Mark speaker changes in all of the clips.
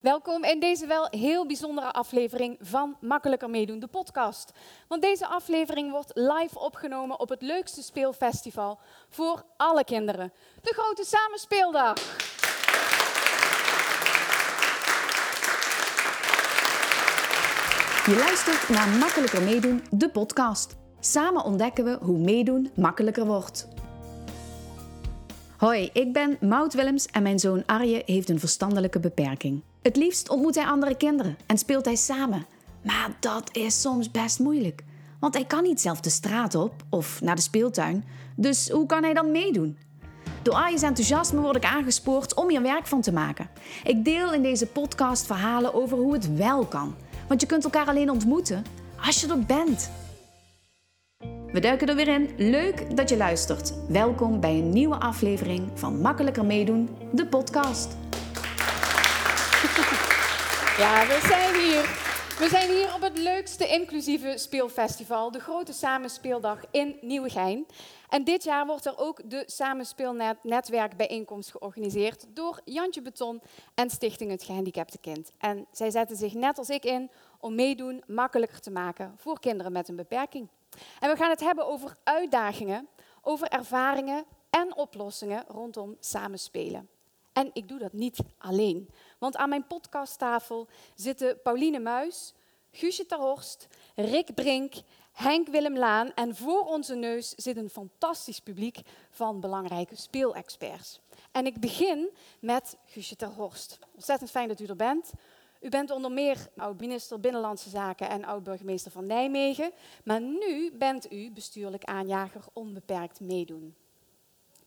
Speaker 1: Welkom in deze wel heel bijzondere aflevering van Makkelijker Meedoen, de podcast. Want deze aflevering wordt live opgenomen op het leukste speelfestival voor alle kinderen. De Grote Samenspeeldag.
Speaker 2: Je luistert naar Makkelijker Meedoen, de podcast. Samen ontdekken we hoe meedoen makkelijker wordt. Hoi, ik ben Maud Willems en mijn zoon Arje heeft een verstandelijke beperking. Het liefst ontmoet hij andere kinderen en speelt hij samen. Maar dat is soms best moeilijk. Want hij kan niet zelf de straat op of naar de speeltuin. Dus hoe kan hij dan meedoen? Door Arje's enthousiasme word ik aangespoord om hier werk van te maken. Ik deel in deze podcast verhalen over hoe het wel kan. Want je kunt elkaar alleen ontmoeten als je er bent. We duiken er weer in. Leuk dat je luistert. Welkom bij een nieuwe aflevering van Makkelijker Meedoen, de podcast.
Speaker 1: Ja, we zijn hier. We zijn hier op het leukste inclusieve speelfestival, de Grote Samenspeeldag in Nieuwegein. En dit jaar wordt er ook de Samenspeelnetwerkbijeenkomst georganiseerd door Jantje Beton en Stichting Het Gehandicapte Kind. En zij zetten zich net als ik in om meedoen makkelijker te maken voor kinderen met een beperking. En we gaan het hebben over uitdagingen, over ervaringen en oplossingen rondom samenspelen. En ik doe dat niet alleen. Want aan mijn podcasttafel zitten Pauline Muis, Guusje Terhorst, Rick Brink, Henk Willem Laan en voor onze neus zit een fantastisch publiek van belangrijke speelexperts. En ik begin met Guusje Terhorst. Ontzettend fijn dat u er bent. U bent onder meer oud-minister Binnenlandse Zaken en oud-burgemeester van Nijmegen. Maar nu bent u bestuurlijk aanjager onbeperkt meedoen.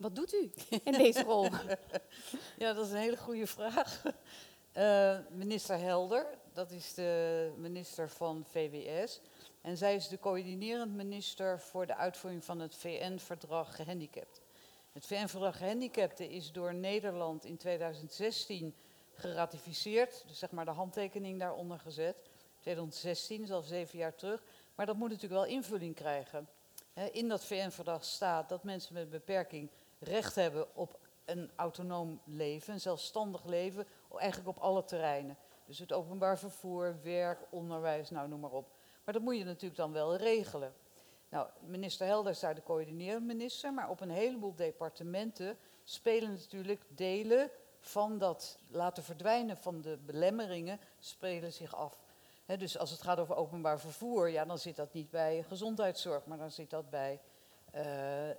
Speaker 1: Wat doet u in deze rol?
Speaker 3: Ja, dat is een hele goede vraag. Uh, minister Helder, dat is de minister van VWS. En zij is de coördinerend minister voor de uitvoering van het VN-verdrag gehandicapt. Het VN-verdrag gehandicapten is door Nederland in 2016 geratificeerd. Dus zeg maar de handtekening daaronder gezet. 2016 is al zeven jaar terug. Maar dat moet natuurlijk wel invulling krijgen. In dat VN-verdrag staat dat mensen met een beperking recht hebben op een autonoom leven, een zelfstandig leven, eigenlijk op alle terreinen. Dus het openbaar vervoer, werk, onderwijs, nou noem maar op. Maar dat moet je natuurlijk dan wel regelen. Nou, minister Helder is daar de coördinerende minister, maar op een heleboel departementen spelen natuurlijk delen van dat laten verdwijnen van de belemmeringen, spelen zich af. dus als het gaat over openbaar vervoer, ja, dan zit dat niet bij gezondheidszorg, maar dan zit dat bij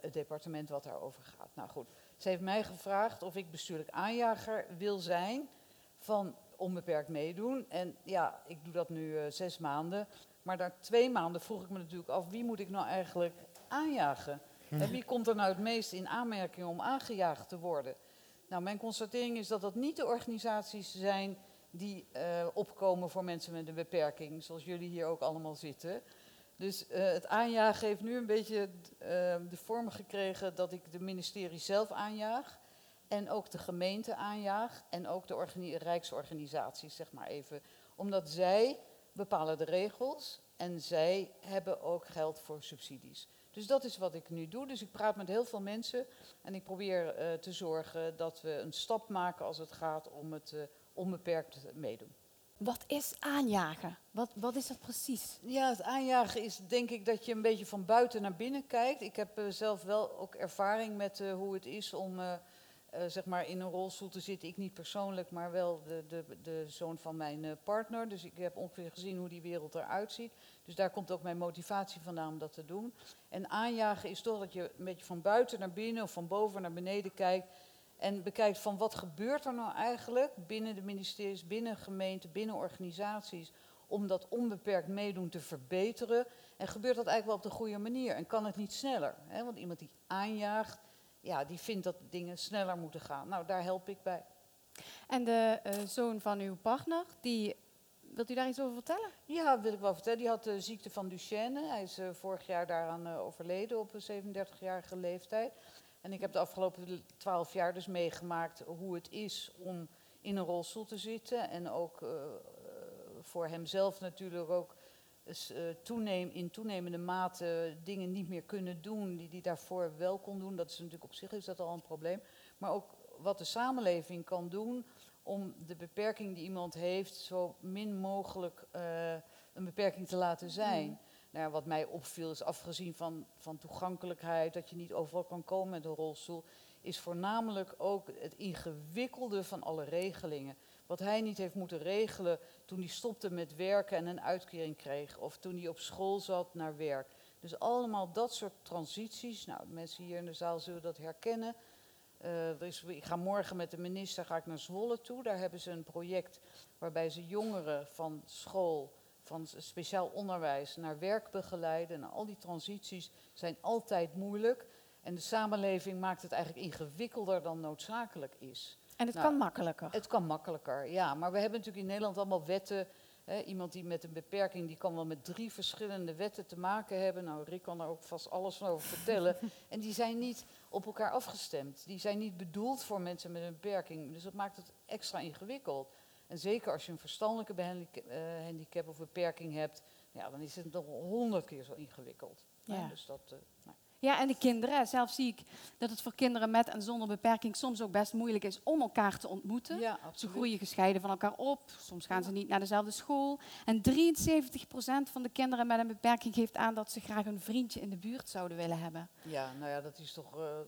Speaker 3: het departement wat daarover gaat. Nou goed, ze heeft mij gevraagd of ik bestuurlijk aanjager wil zijn van onbeperkt meedoen. En ja, ik doe dat nu uh, zes maanden. Maar na twee maanden vroeg ik me natuurlijk af, wie moet ik nou eigenlijk aanjagen? En wie komt er nou het meest in aanmerking om aangejaagd te worden? Nou, mijn constatering is dat dat niet de organisaties zijn die uh, opkomen voor mensen met een beperking, zoals jullie hier ook allemaal zitten. Dus uh, het aanjagen heeft nu een beetje uh, de vorm gekregen dat ik de ministerie zelf aanjaag. En ook de gemeente aanjaag. En ook de rijksorganisaties, zeg maar even. Omdat zij bepalen de regels. En zij hebben ook geld voor subsidies. Dus dat is wat ik nu doe. Dus ik praat met heel veel mensen. En ik probeer uh, te zorgen dat we een stap maken als het gaat om het onbeperkt meedoen.
Speaker 1: Wat is aanjagen? Wat, wat is dat precies?
Speaker 3: Ja, het aanjagen is denk ik dat je een beetje van buiten naar binnen kijkt. Ik heb uh, zelf wel ook ervaring met uh, hoe het is om uh, zeg maar in een rolstoel te zitten. Ik niet persoonlijk, maar wel de, de, de zoon van mijn partner. Dus ik heb ongeveer gezien hoe die wereld eruit ziet. Dus daar komt ook mijn motivatie vandaan om dat te doen. En aanjagen is toch dat je een beetje van buiten naar binnen of van boven naar beneden kijkt. En bekijkt van wat gebeurt er nou eigenlijk binnen de ministeries, binnen gemeenten, binnen organisaties om dat onbeperkt meedoen te verbeteren. En gebeurt dat eigenlijk wel op de goede manier? En kan het niet sneller? Hè? Want iemand die aanjaagt, ja, die vindt dat dingen sneller moeten gaan. Nou, daar help ik bij.
Speaker 1: En de uh, zoon van uw partner, die, wilt u daar iets over vertellen?
Speaker 3: Ja, wil ik wel vertellen. Die had de ziekte van Duchenne. Hij is uh, vorig jaar daaraan uh, overleden op een 37-jarige leeftijd. En ik heb de afgelopen twaalf jaar dus meegemaakt hoe het is om in een rolstoel te zitten. En ook uh, voor hemzelf natuurlijk ook toeneem, in toenemende mate dingen niet meer kunnen doen die hij daarvoor wel kon doen. Dat is natuurlijk op zich is dat al een probleem. Maar ook wat de samenleving kan doen om de beperking die iemand heeft zo min mogelijk eh, een beperking te laten zijn.
Speaker 1: Mm.
Speaker 3: Nou, wat mij opviel is afgezien van, van toegankelijkheid, dat je niet overal kan komen met een rolstoel, is voornamelijk ook het ingewikkelde van alle regelingen. Wat hij niet heeft moeten regelen toen hij stopte met werken en een uitkering kreeg, of toen hij op school zat naar werk. Dus allemaal dat soort transities. Nou, mensen hier in de zaal zullen dat herkennen. Is, ik ga morgen met de minister ga ik naar Zwolle toe. Daar hebben ze een project waarbij ze jongeren van school, van speciaal onderwijs naar werk begeleiden. En al die transities zijn altijd moeilijk. En de samenleving maakt het eigenlijk ingewikkelder dan noodzakelijk is.
Speaker 1: En het
Speaker 3: Nou,
Speaker 1: kan makkelijker.
Speaker 3: Het kan makkelijker, ja. Maar we hebben natuurlijk in Nederland allemaal wetten. Hè, iemand die met een beperking, die kan wel met drie verschillende wetten te maken hebben. Nou, Rick kan daar ook vast alles van over vertellen. en die zijn niet op elkaar afgestemd. Die zijn niet bedoeld voor mensen met een beperking. Dus dat maakt het extra ingewikkeld. En zeker als je een verstandelijke eh, handicap of beperking hebt, ja, dan is het nog honderd keer zo ingewikkeld.
Speaker 1: Ja.
Speaker 3: Dus dat, eh, nou,
Speaker 1: Ja, en de kinderen. Zelf zie ik dat het voor kinderen met en zonder beperking soms ook best moeilijk is om elkaar te ontmoeten.
Speaker 3: ja,
Speaker 1: Ze groeien gescheiden van elkaar op. Soms gaan ze niet naar dezelfde school. En 73% van de kinderen met een beperking geeft aan dat ze graag een vriendje in de buurt zouden willen hebben.
Speaker 3: Ja, nou ja, dat is toch eh,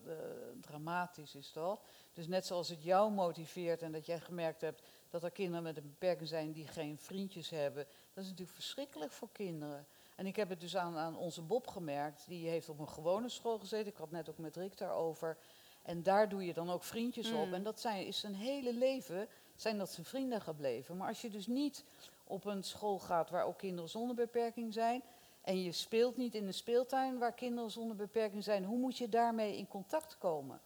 Speaker 3: dramatisch is dat. Dus net zoals het jou motiveert en dat jij gemerkt hebt dat er kinderen met een beperking zijn die geen vriendjes hebben, dat is natuurlijk verschrikkelijk voor kinderen. En ik heb het dus aan, aan onze Bob gemerkt, die heeft op een gewone school gezeten. Ik had net ook met Rick daarover. En daar doe je dan ook vriendjes op.
Speaker 1: Mm.
Speaker 3: En dat zijn, is zijn hele leven, zijn dat zijn vrienden gebleven. Maar als je dus niet op een school gaat waar ook kinderen zonder beperking zijn, en je speelt niet in een speeltuin waar kinderen zonder beperking zijn, hoe moet je daarmee in contact komen?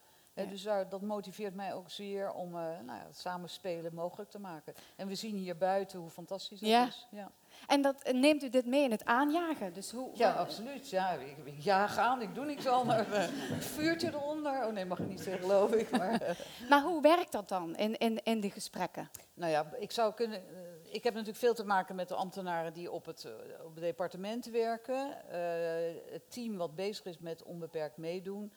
Speaker 1: Ja.
Speaker 3: dus daar, dat motiveert mij ook zeer om eh, nou ja, het samenspelen mogelijk te maken. En we zien hier buiten hoe fantastisch dat
Speaker 1: Ja.
Speaker 3: is. Ja.
Speaker 1: En dat, eh, neemt u dit mee in het aanjagen? Dus hoe,
Speaker 3: Ja, absoluut. Ja, ik, ik jaag aan, ik doe niks anders. Eh, vuurtje eronder. Oh nee, mag ik niet zeggen, geloof ik. Maar, eh,
Speaker 1: Maar hoe werkt dat dan in, in, in de gesprekken?
Speaker 3: nou ja, ik zou kunnen. eh, ik heb natuurlijk veel te maken met de ambtenaren die op het, eh, op het departement werken. Eh, het team wat bezig is met onbeperkt meedoen.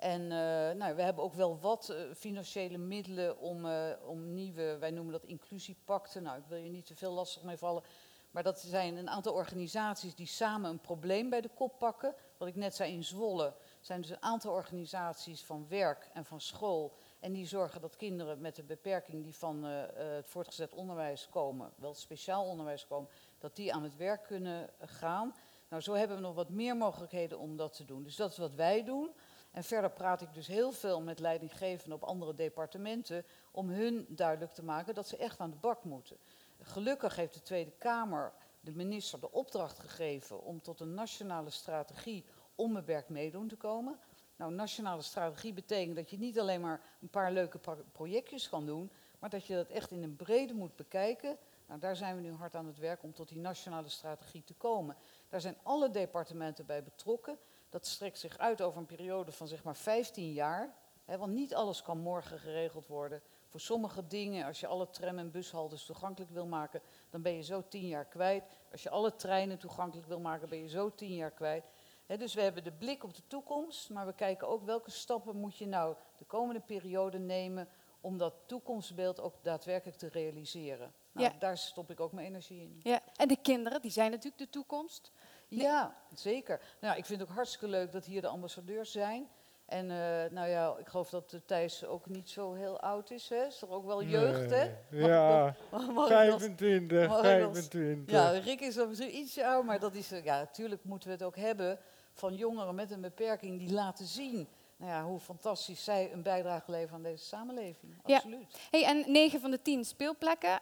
Speaker 3: En eh, nou, we hebben ook wel wat eh, financiële middelen om, eh, om nieuwe, wij noemen dat inclusiepakten. Nou, ik wil je niet te veel lastig mee vallen. Maar dat zijn een aantal organisaties die samen een probleem bij de kop pakken. Wat ik net zei in Zwolle, zijn dus een aantal organisaties van werk en van school. En die zorgen dat kinderen met een beperking die van het voortgezet onderwijs komen, wel speciaal onderwijs komen, dat die aan het werk kunnen gaan. Nou, zo hebben we nog wat meer mogelijkheden om dat te doen. Dus dat is wat wij doen. En verder praat ik dus heel veel met leidinggevenden op andere departementen om hun duidelijk te maken dat ze echt aan de bak moeten. Gelukkig heeft de Tweede Kamer de minister de opdracht gegeven om tot een nationale strategie onbeperkt meedoen te komen. Nou, nationale strategie betekent dat je niet alleen maar een paar leuke pro- projectjes kan doen, maar dat je dat echt in een brede moet bekijken. Nou, daar zijn we nu hard aan het werk om tot die nationale strategie te komen. Daar zijn alle departementen bij betrokken. Dat strekt zich uit over een periode van zeg maar 15 jaar. Hè, want niet alles kan morgen geregeld worden. Voor sommige dingen, als je alle tram- en bushaltes toegankelijk wil maken, dan ben je zo 10 jaar kwijt. Als je alle treinen toegankelijk wil maken, ben je zo 10 jaar kwijt. Dus we hebben de blik op de toekomst, maar we kijken ook welke stappen moet je nou de komende periode nemen om dat toekomstbeeld ook daadwerkelijk te realiseren. Nou,
Speaker 1: Ja.
Speaker 3: Daar stop ik ook mijn energie in.
Speaker 1: Ja. En de kinderen, die zijn natuurlijk de toekomst.
Speaker 3: Ja, zeker. Nou, ik vind het ook hartstikke leuk dat hier de ambassadeurs zijn. En eh, nou ja, ik geloof dat uh, Thijs ook niet zo heel oud is. Hè? Is toch ook wel jeugd, hè?
Speaker 4: Nee, Ja,
Speaker 3: Mag ik dat- mag ik dat-
Speaker 4: 25,
Speaker 3: mag ik dat-
Speaker 4: 25.
Speaker 3: Ja, Rick is dan misschien ietsje ouder, maar dat is, eh, ja, natuurlijk moeten we het ook hebben van jongeren met een beperking die laten zien nou ja, hoe fantastisch zij een bijdrage leveren aan deze samenleving.
Speaker 1: Ja.
Speaker 3: Absoluut.
Speaker 1: Hey, en 9 van de 10 speelplekken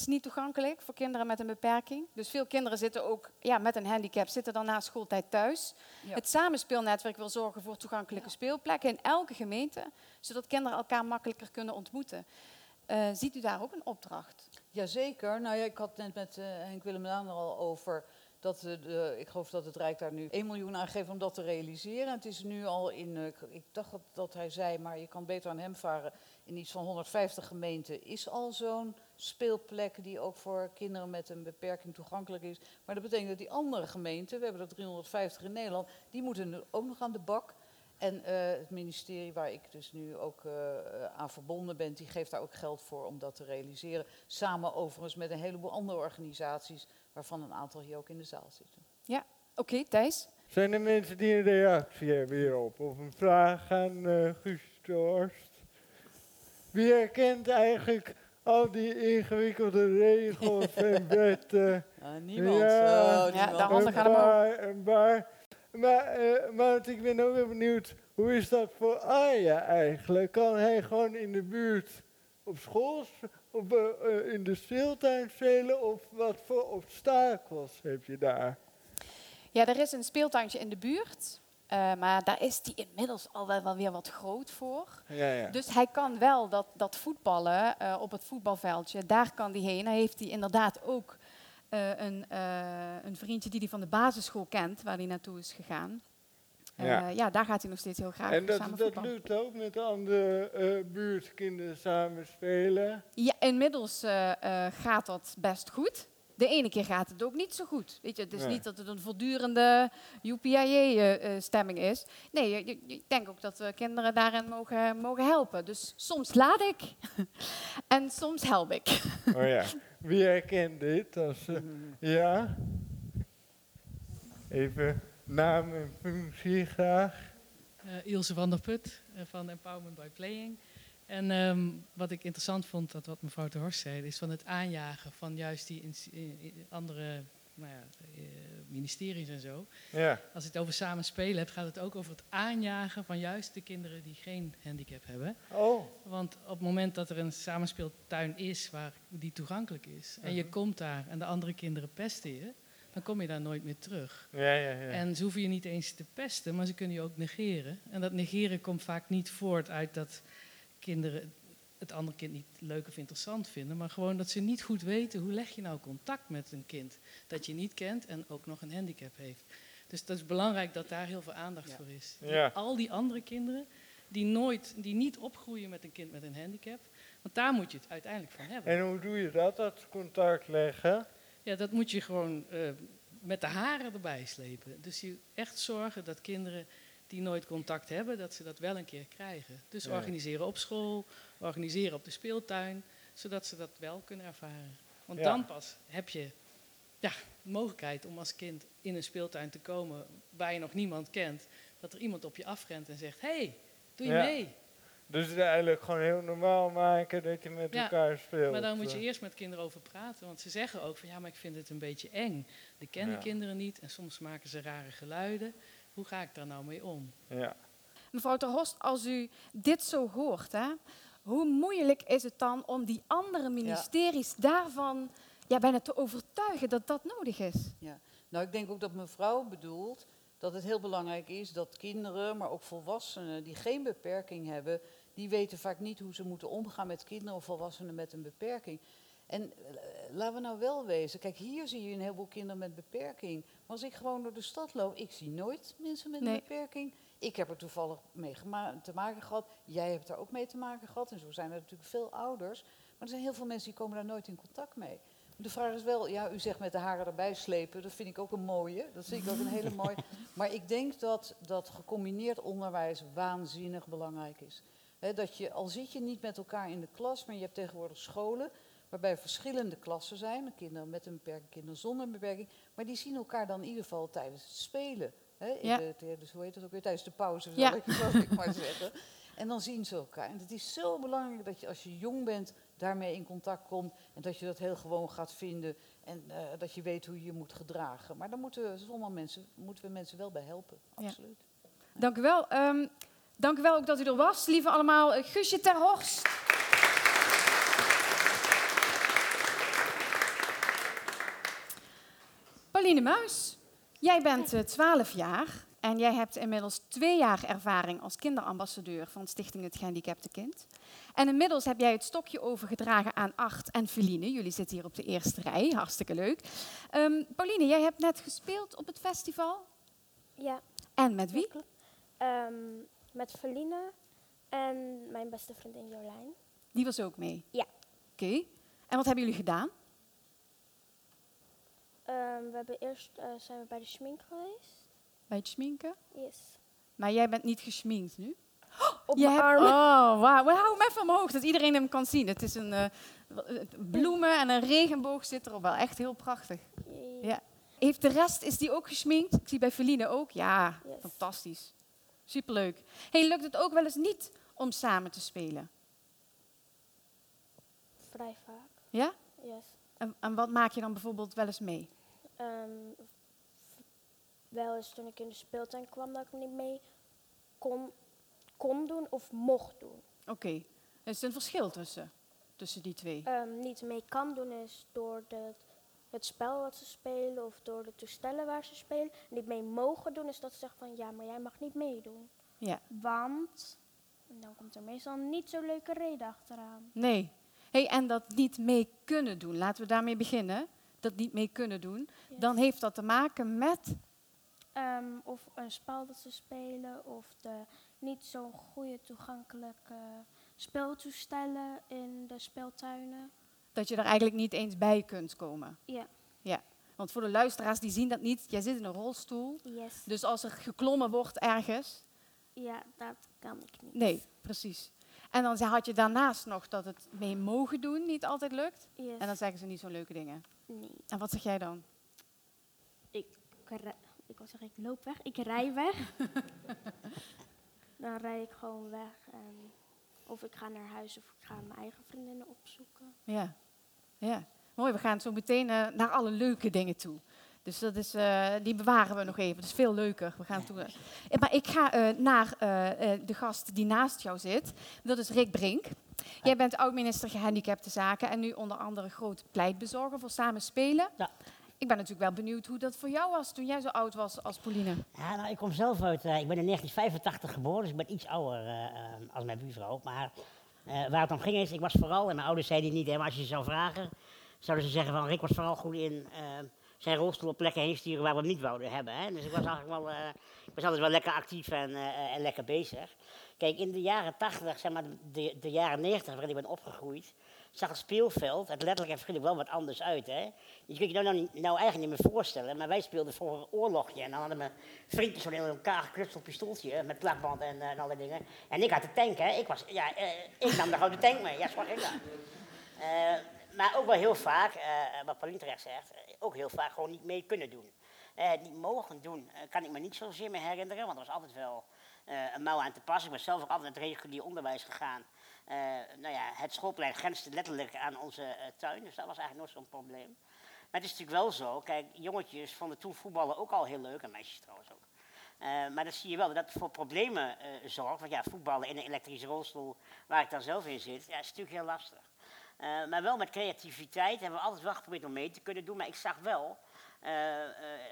Speaker 1: is niet toegankelijk voor kinderen met een beperking. Dus veel kinderen zitten ook ja, met een handicap, zitten dan na schooltijd thuis.
Speaker 3: Ja.
Speaker 1: Het samenspeelnetwerk wil zorgen voor toegankelijke speelplekken in elke gemeente, zodat kinderen elkaar makkelijker kunnen ontmoeten. Eh, ziet u daar ook een opdracht?
Speaker 3: Jazeker. Nou ja, ik had net met eh, Henk Willem-Laan er al over dat de, de, ik geloof dat het Rijk daar nu 1 miljoen aangeeft om dat te realiseren. Het is nu al in, eh, ik- ik dacht dat, dat hij zei, maar je kan beter aan hem varen. In iets van 150 gemeenten is al zo'n speelplek die ook voor kinderen met een beperking toegankelijk is. Maar dat betekent dat die andere gemeenten, we hebben er 350 in Nederland, die moeten nu ook nog aan de bak. En eh, het ministerie waar ik dus nu ook eh, aan verbonden ben, die geeft daar ook geld voor om dat te realiseren. Samen overigens met een heleboel andere organisaties, waarvan een aantal hier ook in de zaal zitten.
Speaker 1: Oké, Thijs.
Speaker 4: Zijn er mensen die een reactie hebben hierop? Of een vraag aan eh Guus? Wie herkent eigenlijk al die ingewikkelde regels en wetten?
Speaker 3: Niemand.
Speaker 4: Ja.
Speaker 3: Oh,
Speaker 1: Ja,
Speaker 3: niemand.
Speaker 1: de handen gaan omhoog.
Speaker 4: een paar. Maar, eh, maar ik ben ook wel benieuwd, hoe is dat voor Arja eigenlijk? Kan hij gewoon in de buurt op school, op, eh, eh, in de speeltuin spelen? Of wat voor obstakels heb je daar?
Speaker 1: Ja, er is een speeltuintje in de buurt. Eh, maar daar is die inmiddels al wel, wel weer wat groot voor.
Speaker 4: Ja, ja.
Speaker 1: Dus hij kan wel dat, dat voetballen eh, op het voetbalveldje, daar kan hij heen. Hij heeft hij inderdaad ook eh, een, eh, een vriendje die hij van de basisschool kent, waar hij naartoe is gegaan.
Speaker 4: Ja.
Speaker 1: ja. daar gaat hij nog steeds heel graag
Speaker 4: En dat,
Speaker 1: samen
Speaker 4: dat
Speaker 1: voetballen.
Speaker 4: lukt ook met de andere eh, buurtkinderen samen spelen?
Speaker 1: Ja, inmiddels eh, eh, gaat dat best goed. De ene keer gaat het ook niet zo goed. Weet je, het is
Speaker 4: Nee.
Speaker 1: niet dat het een voortdurende UPIA-stemming is. Nee, ik denk ook dat we kinderen daarin mogen, mogen helpen. Dus soms laat ik en soms help ik.
Speaker 4: Oh ja. Wie herkent dit? Als, eh, ja? Even naam en functie graag.
Speaker 5: Eh, Ilse van der Put eh, van Empowerment by Playing. En ehm, wat ik interessant vond, dat wat mevrouw de Horst zei, is van het aanjagen van juist die andere nou ja, eh, ministeries en zo.
Speaker 4: Ja.
Speaker 5: Als je het over samen spelen hebt, gaat het ook over het aanjagen van juist de kinderen die geen handicap hebben.
Speaker 4: Oh,
Speaker 5: Want op het moment dat er een samenspeeltuin is waar die toegankelijk is, en je
Speaker 4: Mhm.
Speaker 5: komt daar en de andere kinderen pesten je, dan kom je daar nooit meer terug.
Speaker 4: ja, ja, ja.
Speaker 5: En ze hoeven je niet eens te pesten, maar ze kunnen je ook negeren. En dat negeren komt vaak niet voort uit dat kinderen het andere kind niet leuk of interessant vinden, maar gewoon dat ze niet goed weten hoe leg je nou contact met een kind dat je niet kent en ook nog een handicap heeft. Dus dat is belangrijk dat daar heel veel aandacht
Speaker 3: Ja.
Speaker 5: voor is.
Speaker 4: Ja.
Speaker 5: Al die andere kinderen die nooit, die niet opgroeien met een kind met een handicap, want daar moet je het uiteindelijk van hebben.
Speaker 4: En hoe doe je dat, dat contact leggen?
Speaker 5: Ja, dat moet je gewoon eh, met de haren erbij slepen. Dus je echt zorgen dat kinderen die nooit contact hebben, dat ze dat wel een keer krijgen. Dus
Speaker 4: Ja.
Speaker 5: organiseren op school, organiseren op de speeltuin, zodat ze dat wel kunnen ervaren. Want
Speaker 4: Ja.
Speaker 5: dan pas heb je ja, de mogelijkheid om als kind in een speeltuin te komen waar je nog niemand kent, dat er iemand op je afrent en zegt, hey, doe je
Speaker 4: Ja.
Speaker 5: mee?
Speaker 4: Dus het eigenlijk gewoon heel normaal maken dat je met
Speaker 5: Ja,
Speaker 4: elkaar speelt.
Speaker 5: Maar daar moet je
Speaker 4: eh.
Speaker 5: eerst met kinderen over praten. Want ze zeggen ook van ja, maar ik vind het een beetje eng. De kennen
Speaker 4: Ja.
Speaker 5: kinderen niet en soms maken ze rare geluiden. Hoe ga ik daar nou mee om?
Speaker 4: Ja.
Speaker 1: Mevrouw Ter Horst, als u dit zo hoort, hè, hoe moeilijk is het dan om die andere ministeries daarvan ja, bijna te overtuigen dat dat nodig is?
Speaker 3: Nou, ik denk ook dat mevrouw bedoelt dat het heel belangrijk is dat kinderen, maar ook volwassenen die geen beperking hebben, die weten vaak niet hoe ze moeten omgaan met kinderen of volwassenen met een beperking. En eh, laten we nou wel wezen, kijk, hier zie je een heleboel kinderen met beperking. Maar als ik gewoon door de stad loop, ik zie nooit mensen met een beperking. Ik heb er toevallig mee te maken gehad. Jij hebt er ook mee te maken gehad. En zo zijn er natuurlijk veel ouders. Maar er zijn heel veel mensen die komen daar nooit in contact mee. De vraag is wel, ja, u zegt met de haren erbij slepen, dat vind ik ook een mooie. Dat vind ik ook een hele mooie. Maar ik denk dat, dat gecombineerd onderwijs waanzinnig belangrijk is. Dat je, al zit je niet met elkaar in de klas, maar je hebt tegenwoordig scholen waarbij verschillende klassen zijn. Kinderen met een beperking, kinderen zonder een beperking. Maar die zien elkaar dan in ieder geval tijdens het spelen. Hè, in
Speaker 1: Ja.
Speaker 3: de- dus hoe heet het ook weer? Tijdens de pauze, zal,
Speaker 1: Ja.
Speaker 3: ik, zal ik maar zeggen. En dan zien ze elkaar. En het is zo belangrijk dat je als je jong bent daarmee in contact komt. En dat je dat heel gewoon gaat vinden. En eh, dat je weet hoe je je moet gedragen. Maar daar moeten, sommige mensen, moeten we mensen wel bij helpen.
Speaker 1: Ja.
Speaker 3: Absoluut.
Speaker 1: Dank u wel. Ehm, dank u wel ook dat u er was, lieve allemaal. Eh, Guusje ter Pauline Muis, jij bent eh, 12 jaar en jij hebt inmiddels twee jaar ervaring als kinderambassadeur van Stichting Het Gehandicapte Kind. En inmiddels heb jij het stokje overgedragen aan Art en Feline. Jullie zitten hier op de eerste rij, hartstikke leuk. Ehm, Pauline, jij hebt net gespeeld op het festival.
Speaker 6: Ja,
Speaker 1: En met wie?
Speaker 6: Ehm, met Feline en mijn beste vriendin Jolijn.
Speaker 1: Die was ook mee?
Speaker 6: Ja.
Speaker 1: Oké. En wat hebben jullie gedaan?
Speaker 6: Ehm, we hebben eerst eh, zijn we bij de schmink geweest.
Speaker 1: Bij het schminken?
Speaker 6: Yes.
Speaker 1: Maar jij bent niet geschminkt nu?
Speaker 6: Op
Speaker 1: Je
Speaker 6: mijn
Speaker 1: hebt-
Speaker 6: arm.
Speaker 1: Oh, wauw. We houden hem even omhoog, dat iedereen hem kan zien. Het is een eh, bloemen en een regenboog zit erop. Wel echt heel prachtig. Ja. Heeft de rest, is die ook geschminkt? Ik zie bij Feline ook. Ja,
Speaker 6: Yes.
Speaker 1: fantastisch. Superleuk. Hey, lukt het ook wel eens niet om samen te spelen?
Speaker 6: Vrij vaak.
Speaker 1: Ja?
Speaker 6: Yes.
Speaker 1: En, en wat maak je dan bijvoorbeeld wel eens mee?
Speaker 6: Ehm, v- wel eens toen ik in de speeltuin kwam dat ik niet mee kon, kon doen of mocht doen.
Speaker 1: Oké, er is een verschil tussen, tussen die twee.
Speaker 6: Ehm, niet mee kan doen is door de, het spel wat ze spelen of door de toestellen waar ze spelen. Niet mee mogen doen is dat ze zeggen van ja, maar jij mag niet meedoen.
Speaker 1: Ja.
Speaker 6: Want, dan komt er meestal niet zo'n leuke reden achteraan.
Speaker 1: Nee. Hey, en dat niet mee kunnen doen, laten we daarmee beginnen. Dat niet mee kunnen doen.
Speaker 6: Yes.
Speaker 1: Dan heeft dat te maken met.
Speaker 6: Ehm, of een spel dat ze spelen of de niet zo'n goede toegankelijke speeltoestellen in de speeltuinen.
Speaker 1: dat je er eigenlijk niet eens bij kunt komen.
Speaker 6: Ja.
Speaker 1: Want voor de luisteraars die zien dat niet, jij zit in een rolstoel.
Speaker 6: Yes.
Speaker 1: Dus als er geklommen wordt ergens.
Speaker 6: Ja, dat kan ik niet.
Speaker 1: Nee, precies. En dan had je daarnaast nog dat het mee mogen doen niet altijd lukt.
Speaker 6: Yes.
Speaker 1: En dan zeggen ze niet zo leuke dingen.
Speaker 6: Nee.
Speaker 1: En wat zeg jij dan?
Speaker 6: Ik, ik wil zeggen, ik loop weg. Ik rij weg. dan rij ik gewoon weg. En of ik ga naar huis of ik ga mijn eigen vriendinnen opzoeken.
Speaker 1: Ja, ja. Mooi, we gaan zo meteen eh, naar alle leuke dingen toe. Dus dat is, eh, die bewaren we nog even. Dat is veel leuker. We gaan toe, eh, maar ik ga eh, naar eh, eh, de gast die naast jou zit. Dat is Rick Brink. Jij bent oud-minister gehandicapte zaken en nu onder andere groot pleitbezorger voor Samen Spelen.
Speaker 7: Ja.
Speaker 1: Ik ben natuurlijk wel benieuwd hoe dat voor jou was toen jij zo oud was als Pauline.
Speaker 7: Ja, nou, ik kom zelf uit, eh, ik ben in 1985 geboren, dus ik ben iets ouder eh, eh, als mijn buurvrouw. Maar eh, waar het om ging is, ik was vooral, en mijn ouders zeiden het niet, hè, maar als je ze zou vragen, zouden ze zeggen van Rick was vooral goed in eh, zijn rolstoel op plekken heen sturen waar we hem niet wouden hebben. Hè. Dus ik was eigenlijk wel, eh, ik was altijd wel lekker actief en, eh, en lekker bezig. Kijk, in de jaren 80, zeg maar de, de jaren 90 waarin ik ben opgegroeid, zag het speelveld, het letterlijk en figuurlijk wel wat anders uit. Hè. Je kunt je nou, nou, nou eigenlijk niet meer voorstellen, maar wij speelden voor een oorlogje. En dan hadden mijn vriendjes zo'n in elkaar geknutseld pistooltje met plakband en, eh, en alle dingen. En ik had de tank, hè. Ik, was, ja, eh, ik nam de tank mee, ja, zo ik dat. Maar ook wel heel vaak, wat Pauline terecht zegt, ook heel vaak gewoon niet mee kunnen doen. Eh, het niet mogen doen, eh, kan ik me niet zozeer meer herinneren, want er was altijd wel eh, een mouw aan te passen. Ik ben zelf ook altijd naar het regulier onderwijs gegaan. Eh, nou ja, het schoolplein grenste letterlijk aan onze eh, tuin, dus dat was eigenlijk nooit zo'n probleem. Maar het is natuurlijk wel zo, kijk, jongetjes vonden toen voetballen ook al heel leuk, en meisjes trouwens ook. Eh, maar dan zie je wel dat het voor problemen eh, zorgt. Want ja, voetballen in een elektrische rolstoel, waar ik dan zelf in zit, ja, is natuurlijk heel lastig. Eh, maar wel met creativiteit hebben we altijd wel geprobeerd om mee te kunnen doen. Maar ik zag wel eh, eh,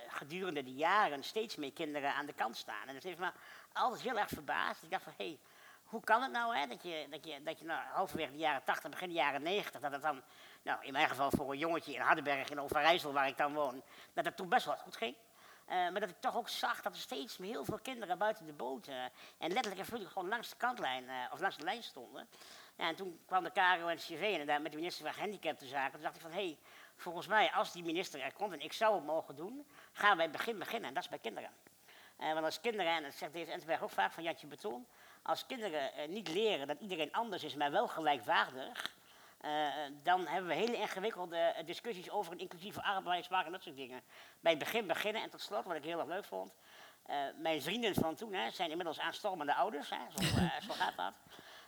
Speaker 7: gedurende de jaren steeds meer kinderen aan de kant staan. En dat heeft me altijd heel erg verbaasd. Ik dacht van, hé, hey, hoe kan het nou hè, dat je, dat je, dat je nou, halverwege de jaren 80, begin de jaren 90, dat het dan, nou in mijn geval voor een jongetje in Hardenberg in Overijssel, waar ik dan woon, dat het toen best wel goed ging. Maar dat ik toch ook zag dat er steeds meer heel veel kinderen buiten de boot en letterlijk en gewoon langs de kantlijn of langs de lijn stonden. En toen kwam de KRO en CV inderdaad met de minister van Gehandicaptenzaken. Toen dacht ik van, hé, hey, volgens mij als die minister er komt en ik zou het mogen doen, gaan het begin beginnen en dat is bij kinderen. Eh, want als kinderen, en dat zegt deze Entenberg ook vaak van Jantje Beton, als kinderen eh, niet leren dat iedereen anders is, maar wel gelijkwaardig, eh, dan hebben we hele ingewikkelde discussies over een inclusieve arbeidsmarkt en dat soort dingen. Bij het begin beginnen en tot slot, wat ik heel erg leuk vond, mijn vrienden van toen hè, zijn inmiddels aanstormende ouders, hè, zo, zo gaat dat.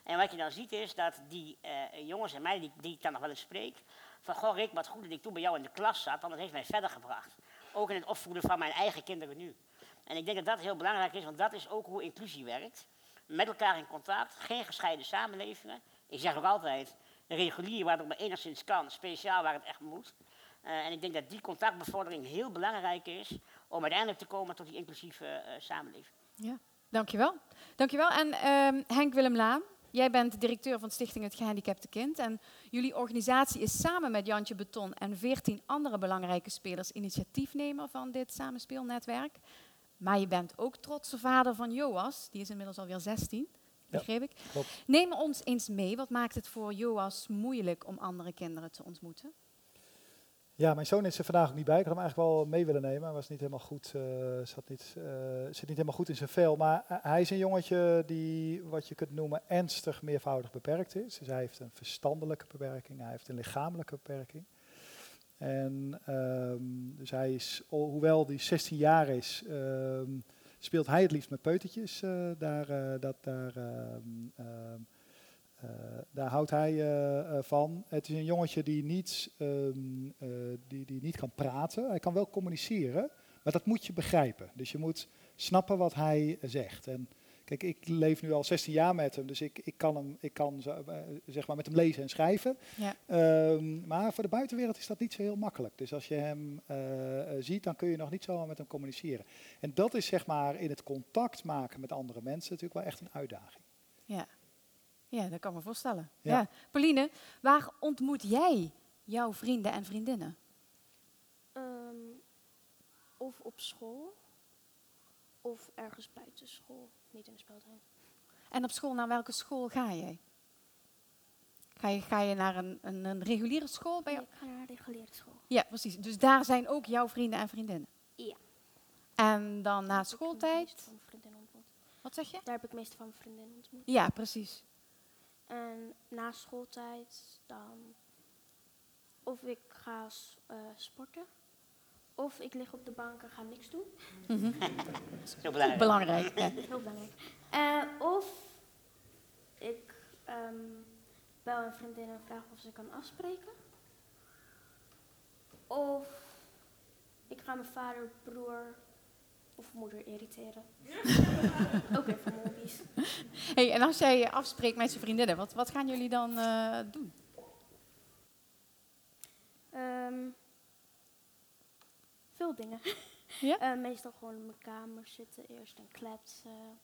Speaker 7: En wat je dan ziet is dat die eh, jongens en meiden die, die ik dan nog wel eens spreek, van goh Rick, wat goed dat ik toen bij jou in de klas zat, want dat heeft mij verder gebracht. Ook in het opvoeden van mijn eigen kinderen nu. En ik denk dat dat heel belangrijk is, want dat is ook hoe inclusie werkt. Met elkaar in contact, geen gescheiden samenlevingen. Ik zeg ook altijd, regulier waar het maar enigszins kan, speciaal waar het echt moet. Eh, en ik denk dat die contactbevordering heel belangrijk is om uiteindelijk te komen tot die inclusieve eh, samenleving.
Speaker 1: Ja, dankjewel. Dankjewel. En ehm, Henk Willem Laan, jij bent directeur van Stichting Het Gehandicapte Kind. En jullie organisatie is samen met Jantje Beton en veertien andere belangrijke spelers initiatiefnemer van dit samenspeelnetwerk. Maar je bent ook trotse vader van Joas, die is inmiddels alweer 16, begreep ik. Neem ons eens mee, wat maakt het voor Joas moeilijk om andere kinderen te ontmoeten?
Speaker 8: Ja, mijn zoon is er vandaag ook niet bij. Ik had hem eigenlijk wel mee willen nemen. Hij was niet helemaal goed, eh, zat niet, eh, zit niet helemaal goed in zijn vel. Maar eh, hij is een jongetje die, wat je kunt noemen, ernstig meervoudig beperkt is. Dus hij heeft een verstandelijke beperking, hij heeft een lichamelijke beperking. En ehm, dus hij is, ho- hoewel hij 16 jaar is, ehm, speelt hij het liefst met peutertjes. daar, dat, daar, ehm, eh, daar houdt hij eh, eh, van. Het is een jongetje die niet, ehm, eh, die, die niet kan praten. Hij kan wel communiceren, maar dat moet je begrijpen. Dus je moet snappen wat hij zegt. En kijk, ik leef nu al 16 jaar met hem, dus ik, ik kan, hem, ik kan zeg maar met hem lezen en schrijven.
Speaker 1: Ja.
Speaker 8: Ehm, maar voor de buitenwereld is dat niet zo heel makkelijk. Dus als je hem ziet, dan kun je nog niet zomaar met hem communiceren. En dat is zeg maar in het contact maken met andere mensen natuurlijk wel echt een uitdaging.
Speaker 1: Ja. Ja, dat kan ik me voorstellen.
Speaker 8: Ja.
Speaker 1: Ja. Pauline, waar ontmoet jij jouw vrienden en vriendinnen?
Speaker 6: Ehm, of op school, of ergens buiten school, niet in de speeltuin.
Speaker 1: En op school, naar welke school ga jij? Ga je, ga je naar een, een, een reguliere school? Bij
Speaker 6: Nee,
Speaker 1: jou?
Speaker 6: ik ga naar een reguliere school.
Speaker 1: Ja, precies. Dus daar zijn ook jouw vrienden en vriendinnen?
Speaker 6: Ja.
Speaker 1: En dan na
Speaker 6: Daar heb ik de
Speaker 1: schooltijd?
Speaker 6: meeste van mijn vriendinnen ontmoet.
Speaker 1: Wat zeg je?
Speaker 6: Daar heb ik de meeste van mijn vriendinnen ontmoet.
Speaker 1: Ja, precies.
Speaker 6: En na schooltijd dan of ik ga eh, sporten, of ik lig op de bank en ga niks doen.
Speaker 7: Zo belangrijk.
Speaker 1: Belangrijk. Ja.
Speaker 6: Heel belangrijk. Eh, of ik ehm, bel een vriendin en vraag of ze kan afspreken. Of ik ga mijn vader, broer of moeder irriteren. Ook mijn hobby's.
Speaker 1: Hey, en als jij afspreekt met je vriendinnen, wat, wat gaan jullie dan eh, doen?
Speaker 6: Ehm, veel dingen.
Speaker 1: Ja?
Speaker 6: Eh, meestal gewoon in mijn kamer zitten, eerst en kletsen.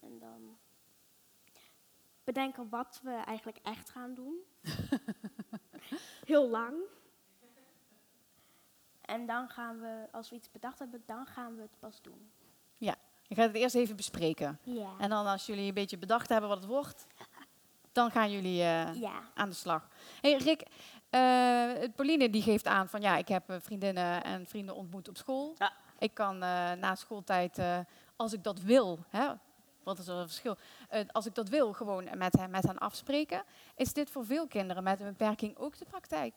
Speaker 6: En dan bedenken wat we eigenlijk echt gaan doen. Heel lang. En dan gaan we, als we iets bedacht hebben, dan gaan we het pas doen.
Speaker 1: Je gaat het eerst even bespreken.
Speaker 6: Ja.
Speaker 1: En dan als jullie een beetje bedacht hebben wat het wordt, dan gaan jullie eh,
Speaker 6: Ja.
Speaker 1: aan de slag. Hey Rick, eh, Pauline die geeft aan van ja, ik heb eh, vriendinnen en vrienden ontmoet op school.
Speaker 7: Ja.
Speaker 1: Ik kan eh, na schooltijd, eh, als ik dat wil, hè, wat is er een verschil? Eh, als ik dat wil, gewoon met hen, met hen afspreken. Is dit voor veel kinderen met een beperking ook de praktijk?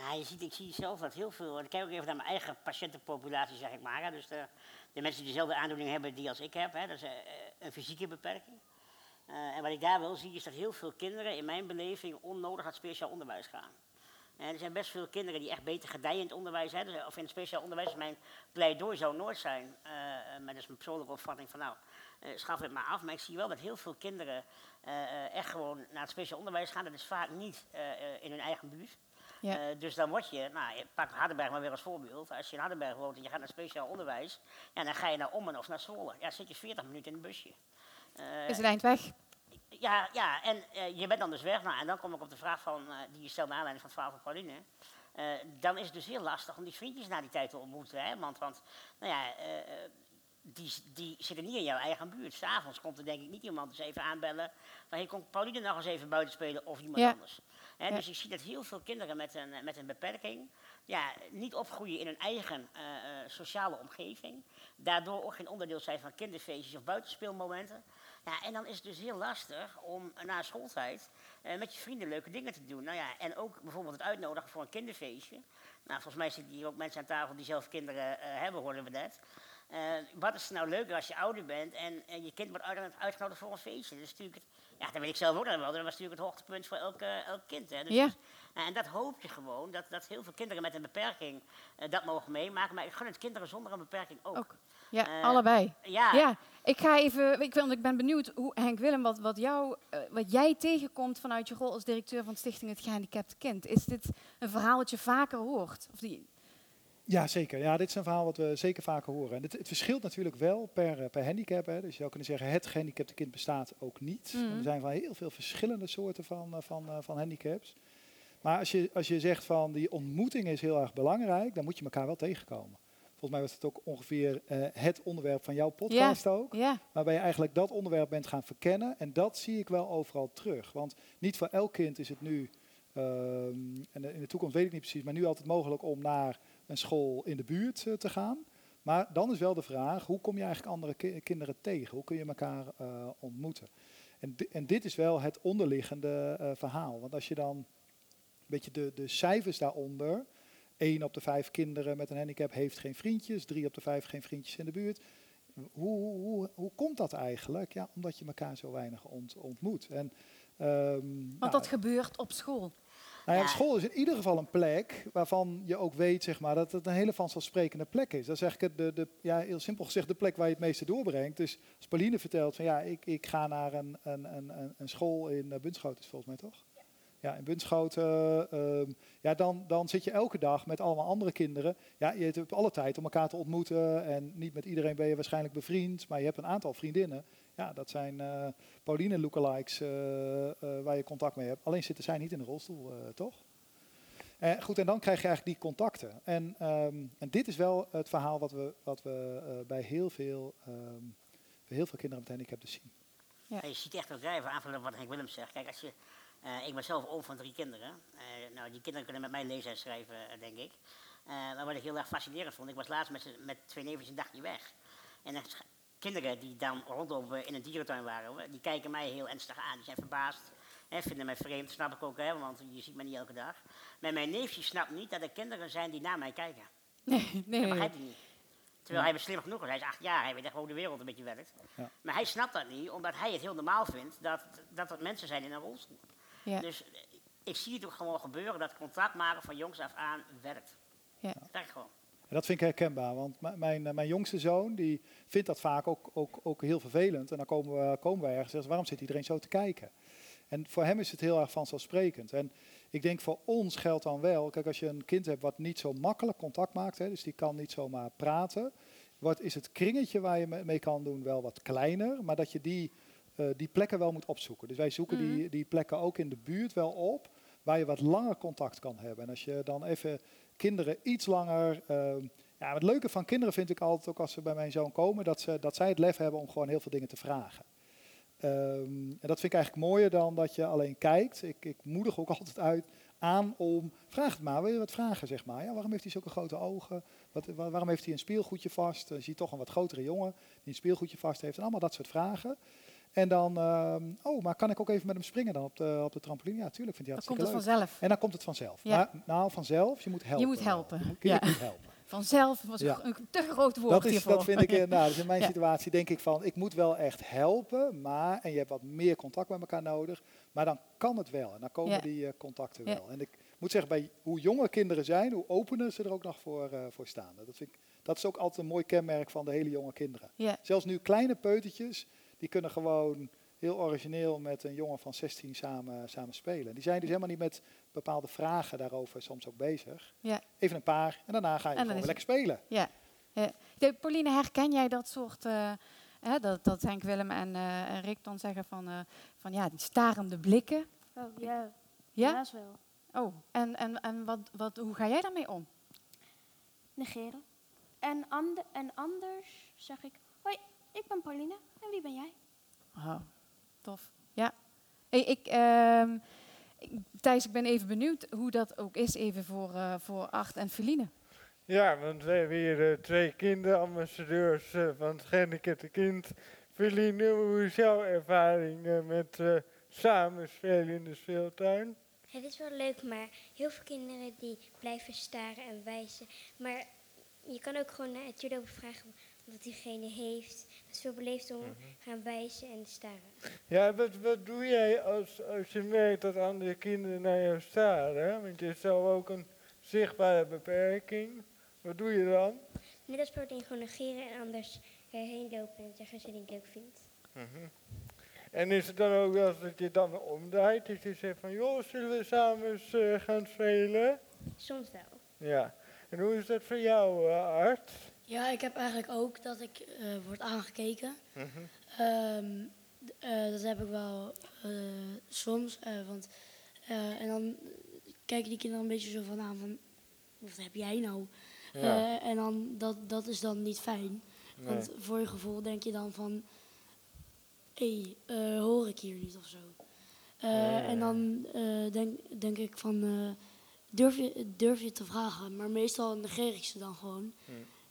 Speaker 7: Nou, je ziet, ik zie zelf dat heel veel. Ik kijk ook even naar mijn eigen patiëntenpopulatie, zeg ik maar. Dus de, de mensen die dezelfde aandoening hebben die als ik heb, hè, dat is eh, een fysieke beperking. Eh, en wat ik daar wel zie, is dat heel veel kinderen in mijn beleving onnodig naar het speciaal onderwijs gaan. En er zijn best veel kinderen die echt beter gedijen in het onderwijs, hè, dus, of in het speciaal onderwijs. Mijn pleidooi zou nooit zijn, eh, maar dat is mijn persoonlijke opvatting van nou, eh, schaf het maar af. Maar ik zie wel dat heel veel kinderen eh, eh, echt gewoon naar het speciaal onderwijs gaan. Dat is vaak niet eh, eh, in hun eigen buurt.
Speaker 1: Ja.
Speaker 7: Eh, dus dan word je, nou, je pak Hardenberg maar weer als voorbeeld. Als je in Hardenberg woont en je gaat naar speciaal onderwijs, ja, dan ga je naar Ommen of naar Zwolle. Ja, zit je 40 minuten in een busje. Eh,
Speaker 1: Is het eind weg?
Speaker 7: ja, ja, en eh, je bent dan dus weg. Nou, en dan kom ik op de vraag van, die je stelt naar aanleiding van het verhaal van Pauline. Dan is het dus heel lastig om die vriendjes na die tijd te ontmoeten. Hè? Want, want nou ja, die, die zitten niet in jouw eigen buurt. S'avonds komt er denk ik niet iemand eens even aanbellen. Van, hey, komt Pauline nog eens even buiten spelen of iemand
Speaker 1: Ja.
Speaker 7: anders.
Speaker 1: Ja.
Speaker 7: Dus ik zie dat heel veel kinderen met een, met een beperking ja, niet opgroeien in hun eigen eh, eh, sociale omgeving. Daardoor ook geen onderdeel zijn van kinderfeestjes of buitenspeelmomenten. Ja, en dan is het dus heel lastig om na schooltijd eh, met je vrienden leuke dingen te doen. Nou ja, en ook bijvoorbeeld het uitnodigen voor een kinderfeestje. Nou, volgens mij zitten hier ook mensen aan tafel die zelf kinderen hebben, hoorden we net. Eh, wat is nou leuker als je ouder bent en, en je kind wordt uit- uitgenodigd voor een feestje? Dat is natuurlijk het, ja, dat weet ik zelf ook nog wel. Dat was natuurlijk het hoogtepunt voor elk, eh, elk kind. Hè. Dus
Speaker 1: Ja.
Speaker 7: dus- nou, en dat hoop je gewoon, dat, dat heel veel kinderen met een beperking eh, dat mogen meemaken. Maar ik gun het kinderen zonder een beperking ook.
Speaker 1: Ook. Ja,
Speaker 7: Eh,
Speaker 1: allebei.
Speaker 7: Ja,
Speaker 1: Ja, ik ga even. Ik, wil, ik ben benieuwd hoe Henk Willem, wat, wat, jou, eh, wat jij tegenkomt vanuit je rol als directeur van Stichting Het Gehandicapte Kind. Is dit een verhaal dat je vaker hoort? Of die,
Speaker 8: Ja, zeker. Ja, dit is een verhaal wat we zeker vaker horen. En het, het verschilt natuurlijk wel per, eh, per handicap. Hè. Dus je zou kunnen zeggen, het gehandicapte kind bestaat ook niet.
Speaker 1: Mhm.
Speaker 8: Er zijn van heel veel verschillende soorten van, eh, van, eh, van handicaps. Maar als je, als je zegt van die ontmoeting is heel erg belangrijk, dan moet je elkaar wel tegenkomen. Volgens mij was het ook ongeveer het onderwerp van jouw podcast ook.
Speaker 1: ja,
Speaker 8: Waarbij je eigenlijk dat onderwerp bent gaan verkennen. En dat zie ik wel overal terug. Want niet voor elk kind is het nu ehm, en in de toekomst weet ik niet precies, maar nu altijd mogelijk om naar een school in de buurt eh, te gaan. Maar dan is wel de vraag, hoe kom je eigenlijk andere ki- kinderen tegen? Hoe kun je elkaar eh, ontmoeten? En, en dit is wel het onderliggende eh, verhaal. Want als je dan een beetje de, de cijfers daaronder... één op de vijf kinderen met een handicap heeft geen vriendjes... drie op de vijf geen vriendjes in de buurt. Hoe, hoe, hoe, komt dat eigenlijk? Ja, omdat je elkaar zo weinig ont- ontmoet. En, ehm,
Speaker 1: Want
Speaker 8: nou,
Speaker 1: dat gebeurt op school.
Speaker 8: Nou ja, school is in ieder geval een plek waarvan je ook weet zeg maar, dat het een hele vanzelfsprekende plek is. Dat is eigenlijk de, de, ja, heel simpel gezegd de plek waar je het meeste doorbrengt. Dus als Pauline vertelt van ja, ik, ik ga naar een, een, een, een- school in uh, Bunschoten, is volgens mij toch? Ja, in Bunschoten. ehm, ja, dan, dan zit je elke dag met allemaal andere kinderen. Ja, je hebt alle tijd om elkaar te ontmoeten. En niet met iedereen ben je waarschijnlijk bevriend. Maar je hebt een aantal vriendinnen. Ja, dat zijn eh Pauline lookalikes eh, eh, waar je contact mee hebt. Alleen zitten zij niet in de rolstoel, toch? Eh, goed, en dan krijg je eigenlijk die contacten. En, ehm, en dit is wel het verhaal wat we, wat we bij heel veel, ehm, bij heel veel kinderen met handicap dus zien.
Speaker 7: Ja, je ziet echt ook drijven aanvullen wat Henk Willems zegt. Kijk, als je, ik ben zelf oom van drie kinderen. Nou, die kinderen kunnen met mij lezen en schrijven, denk ik. Maar wat ik heel erg fascinerend vond, ik was laatst met, met twee neefjes een dagje weg. En dan kinderen die dan rondlopen in een dierentuin waren, die kijken mij heel ernstig aan. Die zijn verbaasd, hè, vinden mij vreemd, snap ik ook, hè, want je ziet me niet elke dag. Maar mijn neefje snapt niet dat er kinderen zijn die naar mij kijken.
Speaker 1: Nee,
Speaker 7: Dat
Speaker 1: nee.
Speaker 7: begrijpt hij niet. Terwijl hij slim genoeg is. Hij is acht jaar, hij weet echt hoe de wereld een beetje werkt.
Speaker 8: Ja.
Speaker 7: Maar hij snapt dat niet, omdat hij het heel normaal vindt dat, dat er mensen zijn in een rolstoel.
Speaker 1: Ja.
Speaker 7: Dus eh, ik zie het ook gewoon gebeuren dat contact maken van jongs af aan werkt.
Speaker 1: Ja.
Speaker 7: Dat werkt gewoon.
Speaker 8: En dat vind ik herkenbaar, want mijn, eh, mijn jongste zoon die vindt dat vaak ook, ook, ook heel vervelend. En dan komen we, komen we ergens en zeggen, waarom zit iedereen zo te kijken? En voor hem is het heel erg vanzelfsprekend. En ik denk voor ons geldt dan wel, kijk als je een kind hebt wat niet zo makkelijk contact maakt, hè, dus die kan niet zomaar praten, wat is het kringetje waar je me- mee kan doen wel wat kleiner, maar dat je die, eh, die plekken wel moet opzoeken. Dus wij zoeken die, die plekken ook in de buurt wel op, waar je wat langer contact kan hebben. En als je dan even kinderen iets langer. ehm, ja, het leuke van kinderen vind ik altijd, ook als ze bij mijn zoon komen, dat, ze, dat zij het lef hebben om gewoon heel veel dingen te vragen. Ehm, en dat vind ik eigenlijk mooier dan dat je alleen kijkt. Ik, ik moedig ook altijd uit aan om, vraag het maar, wil je wat vragen zeg maar. Ja, waarom heeft hij zulke grote ogen? Wat, wa- waarom heeft hij een speelgoedje vast? Je ziet toch een wat grotere jongen die een speelgoedje vast heeft. En allemaal dat soort vragen. En dan, ehm, oh, maar kan ik ook even met hem springen dan op de, op de trampoline? Ja, tuurlijk vindt hij
Speaker 1: Dan komt het
Speaker 8: leuk.
Speaker 1: vanzelf.
Speaker 8: En dan komt het vanzelf.
Speaker 1: Ja.
Speaker 8: Maar, nou, vanzelf, je moet helpen.
Speaker 1: moet helpen,
Speaker 8: Je moet
Speaker 1: ja.
Speaker 8: helpen.
Speaker 1: Vanzelf was
Speaker 8: Ja.
Speaker 1: een te groot woord
Speaker 8: Dat, is,
Speaker 1: hiervoor.
Speaker 8: dat vind ik, eh, nou, dus in mijn situatie denk ik van, ik moet wel echt helpen, maar, en je hebt wat meer contact met elkaar nodig, maar dan kan het wel en dan komen die eh, contacten wel. En ik moet zeggen, bij hoe jonger kinderen zijn, hoe opener ze er ook nog voor, eh, voor staan. Dat, vind ik, dat is ook altijd een mooi kenmerk van de hele jonge kinderen.
Speaker 1: Ja.
Speaker 8: Zelfs nu kleine peutertjes, die kunnen gewoon heel origineel met een jongen van 16 samen, samen spelen. Die zijn dus helemaal niet met bepaalde vragen daarover soms ook bezig.
Speaker 1: Ja.
Speaker 8: Even een paar en daarna ga je gewoon
Speaker 1: is
Speaker 8: weer lekker spelen.
Speaker 1: Ja. ja. De, Pauline, herken jij dat soort, eh, hè, dat, dat Henk Willem en, eh, en Rick dan zeggen van, eh, van ja, die starende blikken?
Speaker 6: Oh ja,
Speaker 1: Ja?
Speaker 6: helaas wel.
Speaker 1: Oh, en, en, en wat, wat, hoe ga jij daarmee om?
Speaker 6: Negeren. En, ander, en anders zeg ik, hoi, ik ben Pauline en wie ben jij?
Speaker 1: Oh, tof. Ja. Hey, ik, ehm, ik- Thijs, ik ben even benieuwd hoe dat ook is even voor, eh, voor Art en Feline.
Speaker 4: Ja, want we hebben hier eh, twee kinderambassadeurs eh, van het gehandicapte kind. Feline, hoe is jouw ervaring met eh, samenspelen in de speeltuin?
Speaker 9: Het is wel leuk, maar heel veel kinderen die blijven staren en wijzen. Maar je kan ook gewoon naar het judo vragen wat diegene heeft. Veel beleefd om gaan wijzen en staren.
Speaker 4: Ja, wat, wat doe jij als, als je merkt dat andere kinderen naar jou staren? Want je hebt zelf ook een zichtbare beperking. Wat doe je dan?
Speaker 9: Net als Pauline gewoon negeren en anders erheen lopen en zeggen ze niet leuk vindt.
Speaker 4: En is het dan ook wel dat je dan omdraait? Dat je zegt van, joh, zullen we samen eens eh, gaan spelen?
Speaker 9: Soms wel.
Speaker 4: Ja. En hoe is dat voor jou, eh, Art?
Speaker 10: Ja, ik heb eigenlijk ook dat ik eh, word aangekeken. Ehm, d- eh, dat heb ik wel eh, soms. want, en dan kijken die kinderen een beetje zo van aan van, wat heb jij nou?
Speaker 4: Ja.
Speaker 10: En dan, dat, dat is dan niet fijn.
Speaker 4: Nee.
Speaker 10: Want voor je gevoel denk je dan van, hé, hey, hoor ik hier niet of zo. En dan denk, denk ik van, durf, je, durf je te vragen? Maar meestal negeer ik ze dan gewoon.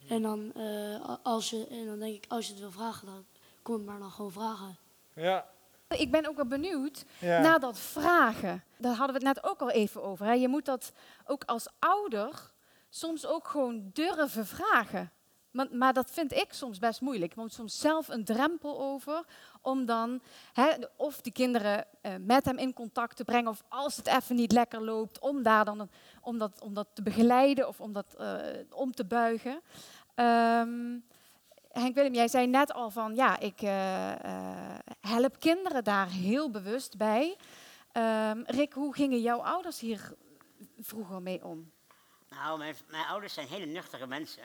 Speaker 10: En dan, eh, als je, en dan denk ik, als je het wil vragen, dan kom het maar dan gewoon vragen.
Speaker 4: Ja.
Speaker 1: Ik ben ook wel benieuwd
Speaker 4: Ja.
Speaker 1: naar dat vragen. Daar hadden we het net ook al even over. Hè. Je moet dat ook als ouder soms ook gewoon durven vragen. Maar, maar dat vind ik soms best moeilijk. Je moet soms zelf een drempel over om dan of die kinderen eh, met hem in contact te brengen. Of als het even niet lekker loopt, om daar dan om dat, om dat te begeleiden of om dat eh, om te buigen. Ehm, Henk Willem, jij zei net al van ja, ik eh, help kinderen daar heel bewust bij. Ehm, Rick, hoe gingen jouw ouders hier vroeger mee om?
Speaker 7: Nou, mijn, mijn ouders zijn hele nuchtere mensen.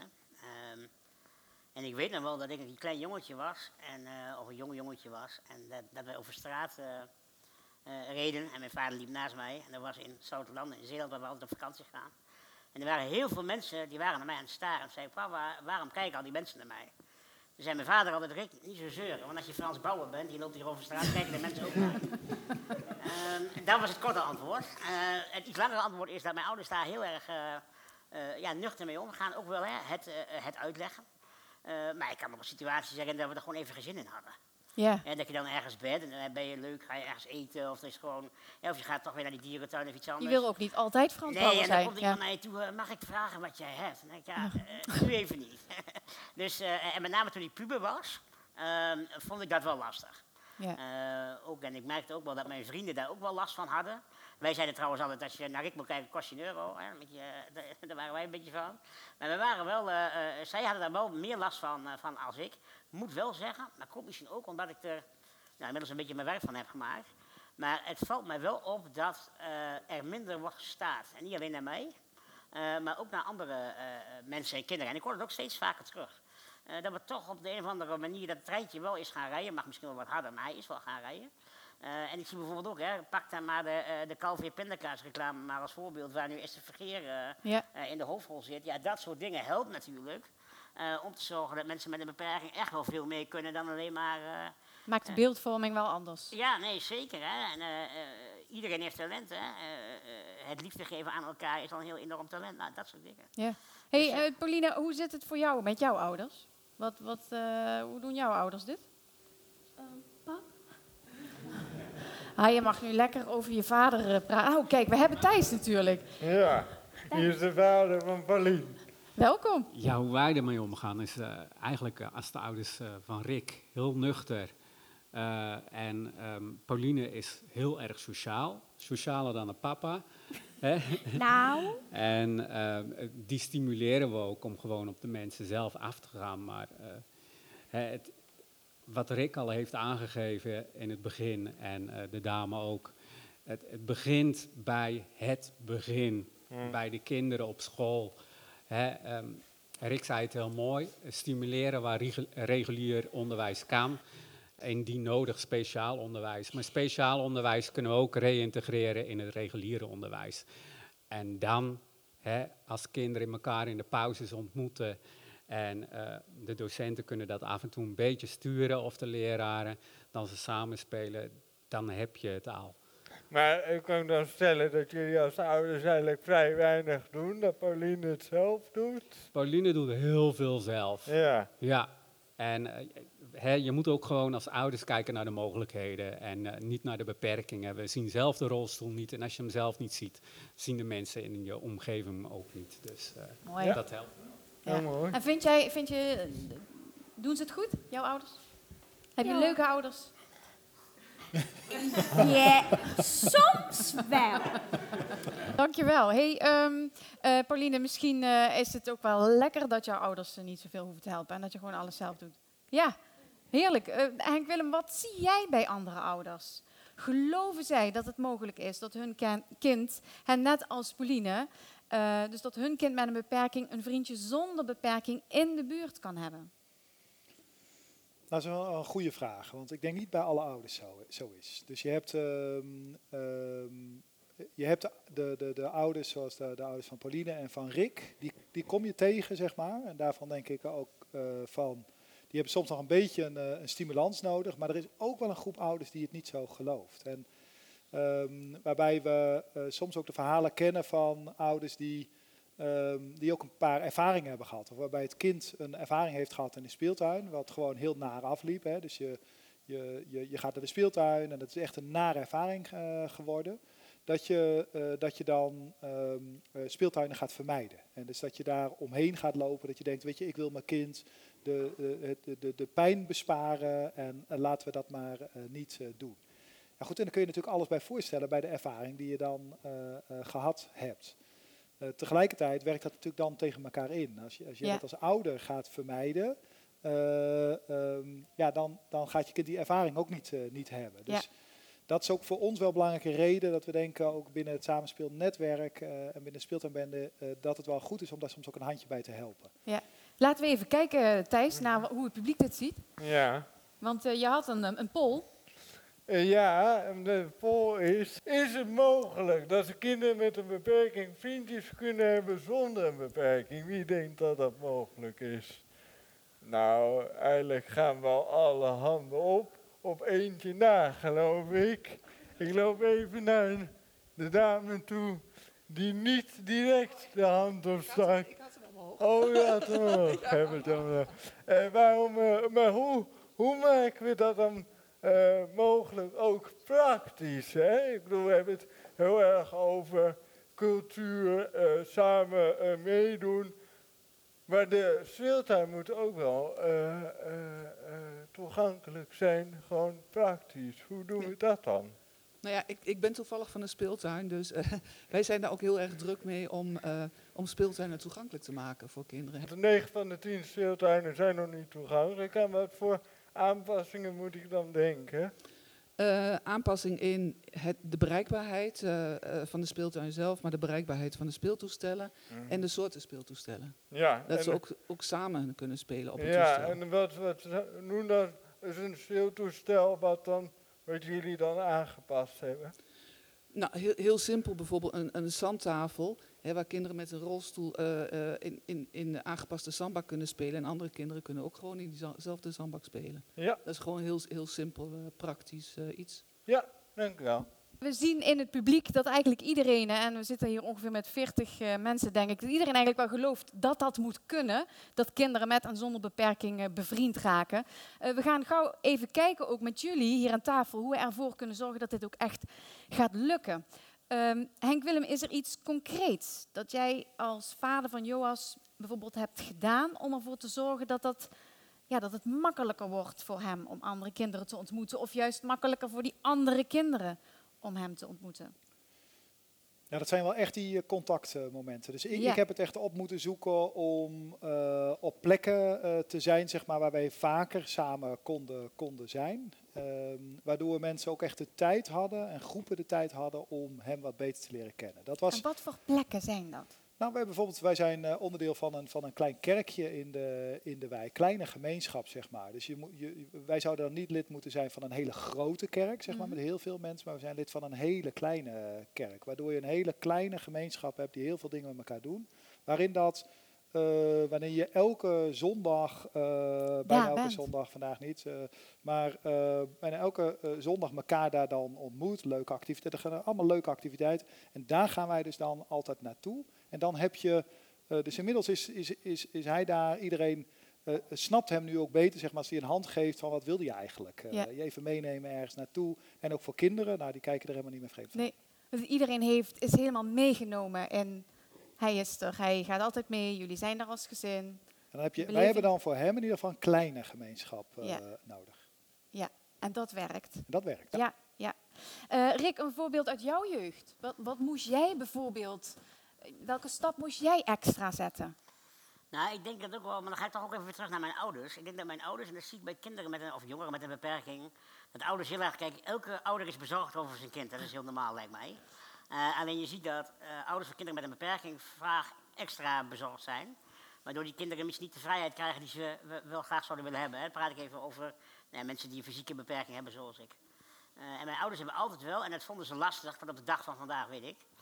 Speaker 7: En ik weet nog wel dat ik een klein jongetje was, en, eh, of een jong jongetje was, en dat, dat wij over straat eh, eh, reden. En mijn vader liep naast mij, en dat was in Zoutelanden, in Zeeland, waar we altijd op vakantie gaan. En er waren heel veel mensen die waren naar mij aan het staren. En zeiden, papa, waarom kijken al die mensen naar mij? Toen zei mijn vader altijd, Rick, niet zo zeuren, want als je Frans Bouwer bent, je loopt hier over straat, kijken de mensen ook naar. Ehm, dat was het korte antwoord. Het iets langere antwoord is dat mijn ouders daar heel erg eh, ja, nuchter mee omgaan. Ook wel hè, het, het uitleggen. Eh, maar ik kan me een situatie zeggen dat we er gewoon even geen zin in hadden.
Speaker 1: Ja.
Speaker 7: En dat je dan ergens bent en dan ben je leuk, ga je ergens eten of, er is gewoon, ja, of je gaat toch weer naar die dierentuin of iets
Speaker 1: Je
Speaker 7: anders.
Speaker 1: wil ook niet altijd Frans
Speaker 7: Nee,
Speaker 1: Bauer
Speaker 7: en dan
Speaker 1: zijn.
Speaker 7: komt
Speaker 1: Ja.
Speaker 7: iemand naar je toe, eh, mag ik vragen wat jij hebt? En dan denk ik, ja, eh, nu even niet. dus, eh, en met name toen ik puber was, ehm, vond ik dat wel lastig.
Speaker 1: Ja.
Speaker 7: Eh, ook, en ik merkte ook wel dat mijn vrienden daar ook wel last van hadden. Wij zeiden trouwens altijd, als je naar Rick moet kijken, kost je een euro. Hè? Daar- waren wij een beetje van. Maar we waren wel, eh, eh, zij hadden daar wel meer last van, eh, van als ik. Moet wel zeggen, maar komt misschien ook omdat ik er nou, inmiddels een beetje mijn werk van heb gemaakt. Maar het valt mij wel op dat er minder wordt gestaard. En niet alleen naar mij, maar ook naar andere mensen en kinderen. En ik hoor het ook steeds vaker terug. Dat we toch op de een of andere manier dat treintje wel is gaan rijden. Mag misschien wel wat harder, maar hij is wel gaan rijden. Eh, en ik zie bijvoorbeeld ook, hè, pak dan maar de, eh de Calvé pindakaas reclame maar als voorbeeld, waar nu Esther Vergeer
Speaker 1: Ja.
Speaker 7: eh, in de hoofdrol zit. Ja, dat soort dingen helpt natuurlijk. om te zorgen dat mensen met een beperking echt wel veel meer kunnen dan alleen maar...
Speaker 1: Maakt de beeldvorming wel anders.
Speaker 7: ja, nee, zeker. Hè. En, iedereen heeft talent. Hè. Het liefde geven aan elkaar is al een heel enorm talent. Nou, dat soort dingen.
Speaker 1: Ja. Hey, eh, Pauline, hoe zit het voor jou met jouw ouders? Wat, wat, hoe doen jouw ouders dit? Ah, je mag nu lekker over je vader eh, praten. Oh, kijk, we hebben Thijs natuurlijk.
Speaker 4: Ja, hier is de vader van Paulien.
Speaker 1: Welkom.
Speaker 11: Ja, hoe wij ermee omgaan is eh, eigenlijk eh, als de ouders eh, van Rick heel nuchter. Eh, en ehm, Pauline is heel erg sociaal, socialer dan een papa. hè?
Speaker 6: Nou.
Speaker 11: En ehm, die stimuleren we ook om gewoon op de mensen zelf af te gaan. Maar eh, hè, het, wat Rick al heeft aangegeven in het begin en eh, de dame ook. Het, het begint bij het begin,
Speaker 4: Hmm.
Speaker 11: bij de kinderen op school. Hè, ehm, Rick zei het heel mooi, stimuleren waar regu- regulier onderwijs kan. Indien nodig speciaal onderwijs. Maar speciaal onderwijs kunnen we ook reïntegreren in het reguliere onderwijs. En dan, hè, als kinderen elkaar in de pauzes ontmoeten en eh, de docenten kunnen dat af en toe een beetje sturen of de leraren, dan ze samenspelen, dan heb je het al.
Speaker 4: Maar ik kan dan stellen dat jullie als ouders eigenlijk vrij weinig doen, dat Pauline het zelf doet.
Speaker 11: Pauline doet heel veel zelf.
Speaker 4: Ja.
Speaker 11: Ja, en eh, hè, je moet ook gewoon als ouders kijken naar de mogelijkheden en eh, niet naar de beperkingen. We zien zelf de rolstoel niet en als je hem zelf niet ziet, zien de mensen in je omgeving hem ook niet. Dus eh,
Speaker 1: Mooi.
Speaker 11: dat helpt.
Speaker 1: Ja.
Speaker 4: mooi.
Speaker 1: En vind jij, vind je, doen ze het goed, jouw ouders? Heb je
Speaker 6: Ja.
Speaker 1: leuke ouders?
Speaker 6: Ja, soms wel.
Speaker 1: Dankjewel. Hey, ehm eh, Pauline, misschien eh, is het ook wel lekker dat jouw ouders niet zoveel hoeven te helpen en dat je gewoon alles zelf doet. Ja, heerlijk. Eh, Henk Willem, wat zie jij bij andere ouders? Geloven zij dat het mogelijk is dat hun kind, hen net als Pauline, eh, dus dat hun kind met een beperking een vriendje zonder beperking in de buurt kan hebben?
Speaker 8: Dat is wel een goede vraag, want ik denk niet bij alle ouders zo, zo is. Dus je hebt, ehm, ehm, je hebt de, de, de, de ouders zoals de, de ouders van Pauline en van Rick, die, die kom je tegen, zeg maar. En daarvan denk ik ook eh, van, die hebben soms nog een beetje een, eh, een stimulans nodig, maar er is ook wel een groep ouders die het niet zo gelooft. Ehm, waarbij we eh, soms ook de verhalen kennen van ouders die, ehm, die ook een paar ervaringen hebben gehad. Of waarbij het kind een ervaring heeft gehad in de speeltuin, wat gewoon heel naar afliep. Hè. Dus je, je, je, je gaat naar de speeltuin en dat is echt een nare ervaring eh, geworden. Dat je, eh, dat je dan ehm, eh, speeltuinen gaat vermijden. En dus dat je daar omheen gaat lopen. Dat je denkt, weet je, ik wil mijn kind de, de, de, de, pijn besparen en, en laten we dat maar niet doen. Ja, goed, en dan kun je natuurlijk alles bij voorstellen bij de ervaring die je dan eh, eh, gehad hebt. Eh, tegelijkertijd werkt dat natuurlijk dan tegen elkaar in. Als je, als je
Speaker 1: Ja.
Speaker 8: dat als ouder gaat vermijden, eh, ehm, ja, dan, dan gaat je kind die ervaring ook niet, eh, niet hebben. Dus
Speaker 1: Ja.
Speaker 8: dat is ook voor ons wel een belangrijke reden dat we denken, ook binnen het samenspeelnetwerk eh, en binnen de speeltuinbende, eh, dat het wel goed is om daar soms ook een handje bij te helpen.
Speaker 1: Laten we even kijken, Thijs, naar hoe het publiek dit ziet.
Speaker 4: Ja.
Speaker 1: Want eh, je had een, een poll.
Speaker 4: Eh, Ja, en de poll is, is het mogelijk dat de kinderen met een beperking vriendjes kunnen hebben zonder een beperking? Wie denkt dat dat mogelijk is? Nou, eigenlijk gaan wel alle handen op, op eentje na, geloof ik. Ik loop even naar de dame toe die niet direct de hand opstak. Oh ja, toch. Heb het dan, wel. Eh, waarom, eh, maar hoe, hoe maken we dat dan eh, mogelijk ook praktisch? Hè? Ik bedoel, we hebben het heel erg over cultuur, eh, samen eh, meedoen. Maar de speeltuin moet ook wel toegankelijk zijn, gewoon praktisch. Hoe doen we dat dan?
Speaker 12: Nou ja, ik, ik ben toevallig van een speeltuin, dus wij zijn daar ook heel erg druk mee om, om speeltuinen toegankelijk te maken voor kinderen.
Speaker 4: De 9 van de 10 speeltuinen zijn nog niet toegankelijk. Aan wat voor aanpassingen moet ik dan denken?
Speaker 12: Eh, aanpassing in het, de bereikbaarheid eh, eh, van de speeltuin zelf, maar de bereikbaarheid van de speeltoestellen en de soorten speeltoestellen.
Speaker 4: Ja,
Speaker 12: Dat ze ook, ook samen kunnen spelen op een
Speaker 4: ja,
Speaker 12: toestel.
Speaker 4: en wat, wat noem dat is een speeltoestel wat, dan, wat jullie dan aangepast hebben?
Speaker 12: Nou, heel, heel simpel, bijvoorbeeld een, een zandtafel, hè, waar kinderen met een rolstoel eh, eh, in, in, in de aangepaste zandbak kunnen spelen. En andere kinderen kunnen ook gewoon in diezelfde zandbak spelen.
Speaker 4: Ja.
Speaker 12: Dat is gewoon heel, heel simpel, eh, praktisch iets.
Speaker 4: Ja, dank u wel.
Speaker 1: We zien in het publiek dat eigenlijk iedereen, en we zitten hier ongeveer met 40 eh, mensen, denk ik, dat iedereen eigenlijk wel gelooft dat dat moet kunnen. Dat kinderen met en zonder beperking eh, bevriend raken. Eh, we gaan gauw even kijken, ook met jullie hier aan tafel, hoe we ervoor kunnen zorgen dat dit ook echt gaat lukken. Ehm, Henk Willem, is er iets concreets dat jij als vader van Joas bijvoorbeeld hebt gedaan om ervoor te zorgen dat, dat, ja, dat het makkelijker wordt voor hem om andere kinderen te ontmoeten? Of juist makkelijker voor die andere kinderen om hem te ontmoeten?
Speaker 8: Ja, dat zijn wel echt die eh, contactmomenten. Dus ik,
Speaker 1: Ja.
Speaker 8: ik heb het echt op moeten zoeken om eh, op plekken eh, te zijn, zeg maar, waar wij vaker samen konden, konden zijn. Ehm, waardoor mensen ook echt de tijd hadden en groepen de tijd hadden om hem wat beter te leren kennen. Dat was
Speaker 1: En wat voor plekken zijn dat?
Speaker 8: Nou, wij, bijvoorbeeld, wij zijn eh, onderdeel van een, van een klein kerkje in de, in de wijk. Kleine gemeenschap, zeg maar. Dus je, je, wij zouden dan niet lid moeten zijn van een hele grote kerk, zeg maar,
Speaker 1: Mhm.
Speaker 8: met heel veel mensen. Maar we zijn lid van een hele kleine eh, kerk. Waardoor je een hele kleine gemeenschap hebt die heel veel dingen met elkaar doen. Waarin dat, eh, wanneer je elke zondag, eh, bijna elke
Speaker 1: bent.
Speaker 8: zondag, vandaag niet, maar bijna elke zondag elkaar daar dan ontmoet. Leuke activiteiten, er gaan allemaal leuke activiteiten. En daar gaan wij dus dan altijd naartoe. En dan heb je, eh, dus inmiddels is, is, is, is hij daar, iedereen eh, snapt hem nu ook beter, zeg maar, als hij een hand geeft van wat wilde je eigenlijk? Eh,
Speaker 1: Ja.
Speaker 8: Je even meenemen ergens naartoe. En ook voor kinderen, nou die kijken er helemaal niet meer vreemd van.
Speaker 1: Nee, dus iedereen heeft, is helemaal meegenomen en hij is er. Hij gaat altijd mee, jullie zijn er als gezin.
Speaker 8: En dan heb je, wij hebben dan voor hem in ieder geval een kleine gemeenschap
Speaker 1: Ja.
Speaker 8: nodig.
Speaker 1: Ja, en dat werkt.
Speaker 8: En dat werkt.
Speaker 1: Ja, ja. Rick, een voorbeeld uit jouw jeugd. Wat, wat moest jij bijvoorbeeld, welke stap moest jij extra zetten?
Speaker 7: Nou, ik denk dat ook wel, maar dan ga ik toch ook even terug naar mijn ouders. Ik denk dat mijn ouders, en dat zie ik bij kinderen met een, of jongeren met een beperking, dat ouders heel erg kijken. Elke ouder is bezorgd over zijn kind, dat is heel normaal lijkt mij. Eh, alleen je ziet dat eh, ouders van kinderen met een beperking vaak extra bezorgd zijn. Waardoor die kinderen misschien niet de vrijheid krijgen die ze we- wel graag zouden willen hebben. Hè. Praat ik even over ja, mensen die een fysieke beperking hebben zoals ik. Eh, en mijn ouders hebben altijd wel, en dat vonden ze lastig, tot op de dag van vandaag weet ik, eh,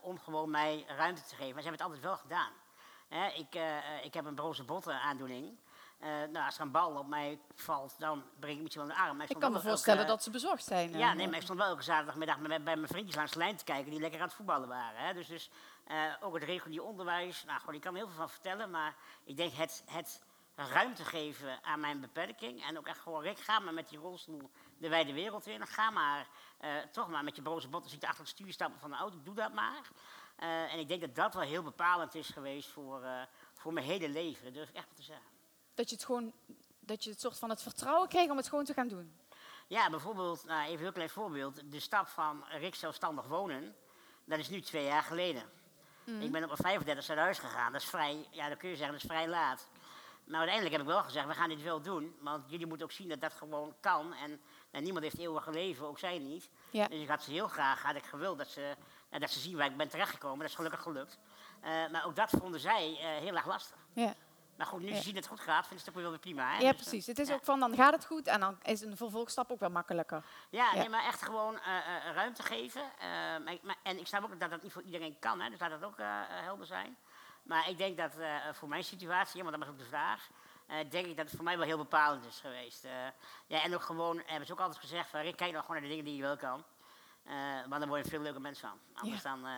Speaker 7: om gewoon mij ruimte te geven. Maar ze hebben het altijd wel gedaan. Hè, ik, eh, eh, ik heb een broze botten aandoening. Eh, nou, als er een bal op mij valt, dan breek ik misschien wel een arm.
Speaker 1: Ik kan me voorstellen
Speaker 7: elke-
Speaker 1: dat ze bezorgd zijn.
Speaker 7: ja,
Speaker 1: eh.
Speaker 7: nee, maar ik stond wel elke zaterdagmiddag bij mijn vriendjes langs de lijn te kijken die lekker aan het voetballen waren. Hè. Dus, dus eh, ook het regulier onderwijs, nou gewoon, ik kan er heel veel van vertellen, maar ik denk het, het ruimte geven aan mijn beperking en ook echt gewoon, Rick, ga maar met die rolstoel de wijde wereld in. Ga maar eh, toch maar met je broze botten zitten achter het stuur stappen van de auto, doe dat maar. Eh, en ik denk dat dat wel heel bepalend is geweest voor, eh, voor mijn hele leven, dat durf ik echt te zeggen.
Speaker 1: Dat je het gewoon, dat je het soort van het vertrouwen kreeg om het gewoon te gaan doen.
Speaker 7: Ja, bijvoorbeeld, nou, even een heel klein voorbeeld. De stap van Rick zelfstandig wonen, dat is nu twee jaar geleden.
Speaker 1: Mhm.
Speaker 7: Ik ben op mijn 35 naar huis gegaan. Dat is vrij, ja, dat kun je zeggen, dat is vrij laat. Maar uiteindelijk heb ik wel gezegd, we gaan dit wel doen. Want jullie moeten ook zien dat dat gewoon kan. En, en niemand heeft eeuwig leven, ook zij niet.
Speaker 1: Ja.
Speaker 7: Dus ik had ze heel graag, had ik gewild dat ze, eh, dat ze zien waar ik ben terechtgekomen. Dat is gelukkig gelukt. Eh, maar ook dat vonden zij eh, heel erg lastig.
Speaker 1: Ja.
Speaker 7: Maar goed, nu
Speaker 1: Ja.
Speaker 7: ze zien dat het goed gaat, vinden ze het ook wel weer prima. Hè?
Speaker 1: Ja,
Speaker 7: Dus, eh,
Speaker 1: precies. Het is ook van, dan gaat het goed en dan is een vervolgstap ook wel makkelijker.
Speaker 7: Ja,
Speaker 1: Ja.
Speaker 7: Nee, maar echt gewoon ruimte geven. Maar, en ik snap ook dat dat niet voor iedereen kan, hè, dus laat dat ook helder zijn. Maar ik denk dat voor mijn situatie, want dat was ook de vraag, denk ik dat het voor mij wel heel bepalend is geweest. Eh, ja, en ook gewoon, hebben ze ook altijd gezegd, van, Rick, kijk nou gewoon naar de dingen die je wel kan. Eh, want dan word je een veel leuker mens van. Anders dan, eh,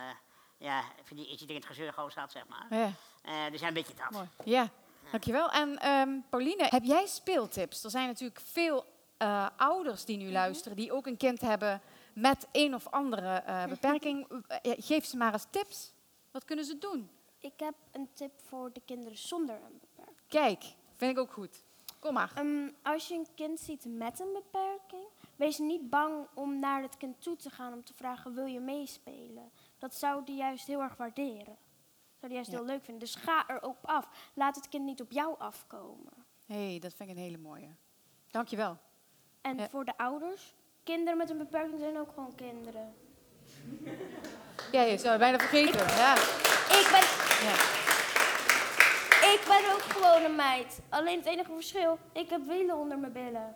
Speaker 7: ja, vind je, is je ding het gezeur gewoon staat, zeg maar.
Speaker 1: Ja.
Speaker 7: Eh, dus ja, een beetje dat.
Speaker 1: Mooi. Ja, dankjewel. En ehm, Pauline, heb jij speeltips? Er zijn natuurlijk veel eh, ouders die nu luisteren, die ook een kind hebben met een of andere eh, beperking. Eh, Geef ze maar eens tips. Wat kunnen ze doen?
Speaker 6: Ik heb een tip voor de kinderen zonder een beperking.
Speaker 1: Kijk, vind ik ook goed. Kom maar.
Speaker 6: Ehm, als je een kind ziet met een beperking, wees niet bang om naar het kind toe te gaan om te vragen: wil je meespelen? Dat zou die juist heel erg waarderen. Zou die juist
Speaker 1: Ja.
Speaker 6: heel leuk vinden. Dus ga er op af. Laat het kind niet op jou afkomen.
Speaker 1: hey, dat vind ik een hele mooie. Dankjewel.
Speaker 6: En
Speaker 1: Ja.
Speaker 6: voor de ouders, kinderen met een beperking zijn ook gewoon kinderen.
Speaker 1: Ja, je zou het bijna vergeten. Ja.
Speaker 6: Ik ben,
Speaker 1: Ja.
Speaker 6: Ik ben ook gewoon een meid. Alleen het enige verschil, ik heb wielen onder mijn billen.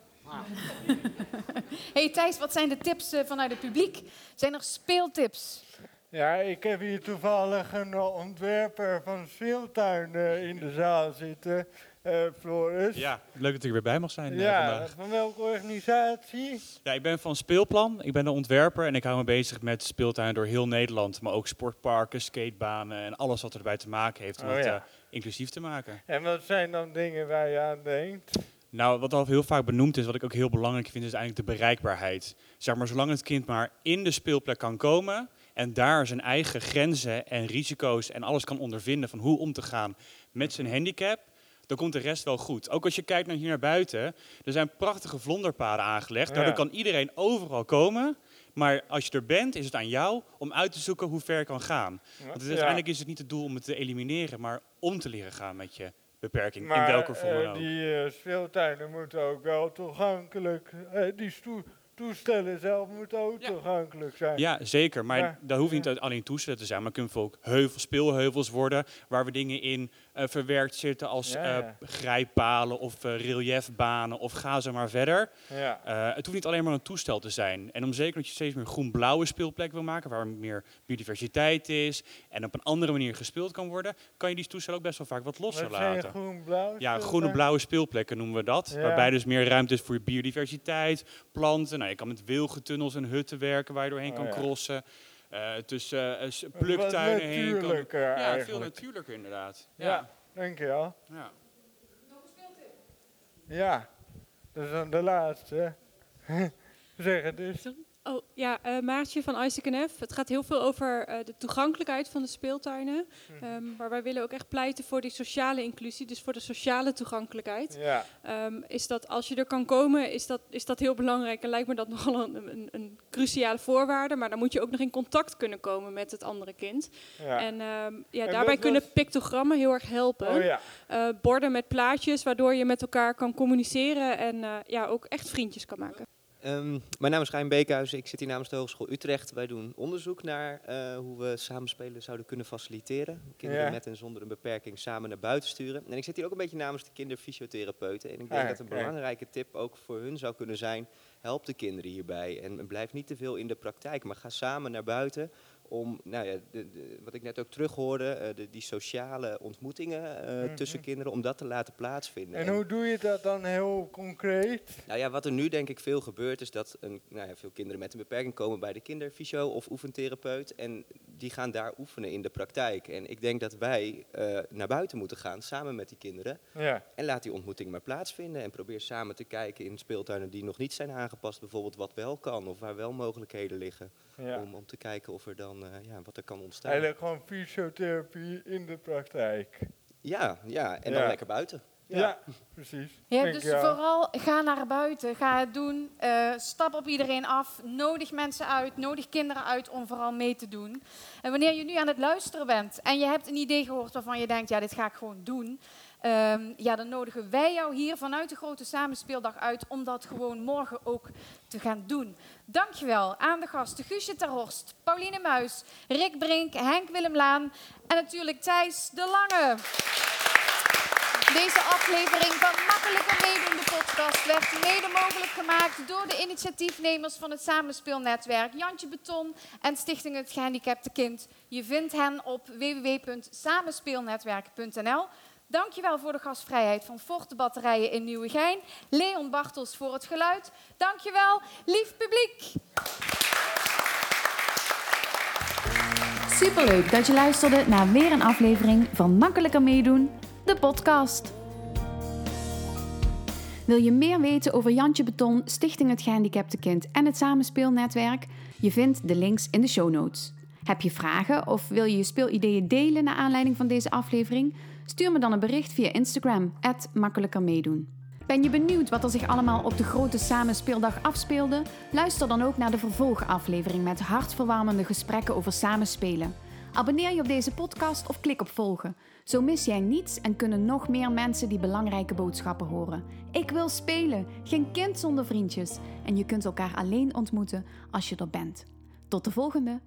Speaker 1: hey Thijs, wat zijn de tips eh, vanuit het publiek? Zijn er speeltips?
Speaker 4: Ja, ik heb hier toevallig een eh, ontwerper van speeltuin eh, in de zaal zitten, eh Floris.
Speaker 13: Ja, leuk dat ik er weer bij mag zijn
Speaker 4: Ja,
Speaker 13: vandaag.
Speaker 4: van welke organisatie?
Speaker 13: Ja, ik ben van Speelplan. Ik ben een ontwerper en ik hou me bezig met speeltuinen door heel Nederland. Maar ook sportparken, skatebanen en alles wat erbij te maken heeft
Speaker 4: Oh ja.
Speaker 13: eh, inclusief te maken.
Speaker 4: En wat zijn dan dingen waar je aan denkt?
Speaker 13: Nou, wat al heel vaak benoemd is, wat ik ook heel belangrijk vind, is eigenlijk de bereikbaarheid. Zeg maar, zolang het kind maar in de speelplek kan komen en daar zijn eigen grenzen en risico's en alles kan ondervinden van hoe om te gaan met zijn handicap, dan komt de rest wel goed. Ook als je kijkt naar hier naar buiten, er zijn prachtige vlonderpaden aangelegd.
Speaker 4: Ja.
Speaker 13: Daardoor kan iedereen overal komen. Maar als je er bent, is het aan jou om uit te zoeken hoe ver je kan gaan. Want het-
Speaker 4: Ja.
Speaker 13: uiteindelijk is het niet het doel om het te elimineren, maar om te leren gaan met je beperking.
Speaker 4: Maar
Speaker 13: in welke vorm
Speaker 4: eh,
Speaker 13: dan ook.
Speaker 4: die eh, speeltuinen moeten ook wel toegankelijk, eh, die toestellen zelf moeten ook toegankelijk zijn.
Speaker 13: Ja, zeker. Maar
Speaker 4: Ja.
Speaker 13: dat hoeft niet alleen toestellen te zijn. Maar kunnen ook heuvels, speelheuvels worden. Waar we dingen in verwerkt zitten als
Speaker 4: Ja,
Speaker 13: eh,
Speaker 4: ja.
Speaker 13: grijppalen of eh, reliefbanen. Of ga zo maar verder.
Speaker 4: Ja.
Speaker 13: Eh, het hoeft niet alleen maar een toestel te zijn. En om zeker dat je steeds meer groen-blauwe speelplek wil maken. Waar meer biodiversiteit is. En op een andere manier gespeeld kan worden. Kan je die toestel ook best wel vaak wat losser
Speaker 4: Wat
Speaker 13: laten.
Speaker 4: groen-blauw?
Speaker 13: Ja,
Speaker 4: speeltuin?
Speaker 13: groene blauwe speelplekken noemen we dat. Waarbij dus meer ruimte is voor biodiversiteit, planten. Nou, je kan met wilgentunnels en hutten werken waar je doorheen
Speaker 4: Oh,
Speaker 13: kan crossen. Eh, tussen eh,
Speaker 4: Wat
Speaker 13: pluktuinen heen. Kan, ja, veel natuurlijker inderdaad.
Speaker 4: Ja,
Speaker 13: Ja.
Speaker 4: dankjewel.
Speaker 13: Ja.
Speaker 4: Ja, dat is dan de laatste. zeg het eens.
Speaker 14: Oh ja, eh, Maartje van ICNF. Het gaat heel veel over eh, de toegankelijkheid van de speeltuinen. Ehm, maar wij willen ook echt pleiten voor die sociale inclusie, dus voor de sociale toegankelijkheid.
Speaker 4: Ja.
Speaker 14: Ehm, is dat als je er kan komen, is dat, is dat heel belangrijk en lijkt me dat nogal een, een, een cruciale voorwaarde. Maar dan moet je ook nog in contact kunnen komen met het andere kind.
Speaker 4: Ja.
Speaker 14: En ehm, ja,
Speaker 4: En
Speaker 14: daarbij kunnen
Speaker 4: was-
Speaker 14: pictogrammen heel erg helpen.
Speaker 4: Oh ja.
Speaker 14: Eh, borden met plaatjes, waardoor je met elkaar kan communiceren en ja, ook echt vriendjes kan maken.
Speaker 15: Ehm, mijn naam is Rijn Beekhuizen. Ik zit hier namens de Hogeschool Utrecht. Wij doen onderzoek naar eh, hoe we samenspelen zouden kunnen faciliteren. Kinderen
Speaker 4: Ja.
Speaker 15: met en zonder een beperking samen naar buiten sturen. En ik zit hier ook een beetje namens de kinderfysiotherapeuten. En ik denk
Speaker 4: Ah,
Speaker 15: dat een belangrijke tip ook voor hun zou kunnen zijn... help de kinderen hierbij en blijf niet te veel in de praktijk. Maar ga samen naar buiten om, nou ja, de, de- wat ik net ook terughoorde, eh, de, die sociale ontmoetingen eh,
Speaker 4: Mhm.
Speaker 15: tussen kinderen, om dat te laten plaatsvinden.
Speaker 4: En hoe doe je dat dan heel concreet?
Speaker 15: Nou ja, wat er nu denk ik veel gebeurt, is dat een, nou ja, veel kinderen met een beperking komen bij de kinderfysio of oefentherapeut. En die gaan daar oefenen in de praktijk. En ik denk dat wij eh, naar buiten moeten gaan, samen met die kinderen.
Speaker 4: Ja.
Speaker 15: En laat die ontmoeting maar plaatsvinden. En probeer samen te kijken in speeltuinen die nog niet zijn aangepast. Bijvoorbeeld wat wel kan of waar wel mogelijkheden liggen.
Speaker 4: Ja.
Speaker 15: Om, om te kijken of er dan, eh, ja, wat er kan ontstaan.
Speaker 4: Eigenlijk gewoon fysiotherapie in de praktijk.
Speaker 15: Ja, ja, en
Speaker 4: Ja.
Speaker 15: dan lekker buiten.
Speaker 4: Ja, precies.
Speaker 1: Ja, dus
Speaker 4: ja.
Speaker 1: vooral ga naar buiten, ga het doen, eh, stap op iedereen af, nodig mensen uit, nodig kinderen uit om vooral mee te doen. En wanneer je nu aan het luisteren bent en je hebt een idee gehoord waarvan je denkt, ja, dit ga ik gewoon doen, ehm, ja, dan nodigen wij jou hier vanuit de grote samenspeeldag uit om dat gewoon morgen ook te gaan doen. Dankjewel aan de gasten Guusje Terhorst, Pauline Muis, Rick Brink, Henk Willem Laan en natuurlijk Thijs de Lange. Deze aflevering van Makkelijker Meedoen, de podcast, werd mede mogelijk gemaakt door de initiatiefnemers van het Samenspeelnetwerk Jantje Beton en Stichting Het Gehandicapte Kind. Je vindt hen op www.samenspeelnetwerk.nl. Dankjewel voor de gastvrijheid van Forte Batterijen in Nieuwegein. Leon Bartels voor het geluid. Dankjewel, lief publiek.
Speaker 2: Superleuk dat je luisterde naar weer een aflevering van Makkelijker Meedoen, de podcast. Wil je meer weten over Jantje Beton, Stichting Het Gehandicapte Kind en het Samenspeelnetwerk? Je vindt de links in de show notes. Heb je vragen of wil je je speelideeën delen naar aanleiding van deze aflevering? Stuur me dan een bericht via Instagram, makkelijker meedoen. Ben je benieuwd wat er zich allemaal op de grote samenspeeldag afspeelde? Luister dan ook naar de vervolgaflevering met hartverwarmende gesprekken over samenspelen. Abonneer je op deze podcast of klik op volgen. Zo mis jij niets en kunnen nog meer mensen die belangrijke boodschappen horen. Ik wil spelen, geen kind zonder vriendjes. En je kunt elkaar alleen ontmoeten als je er bent. Tot de volgende!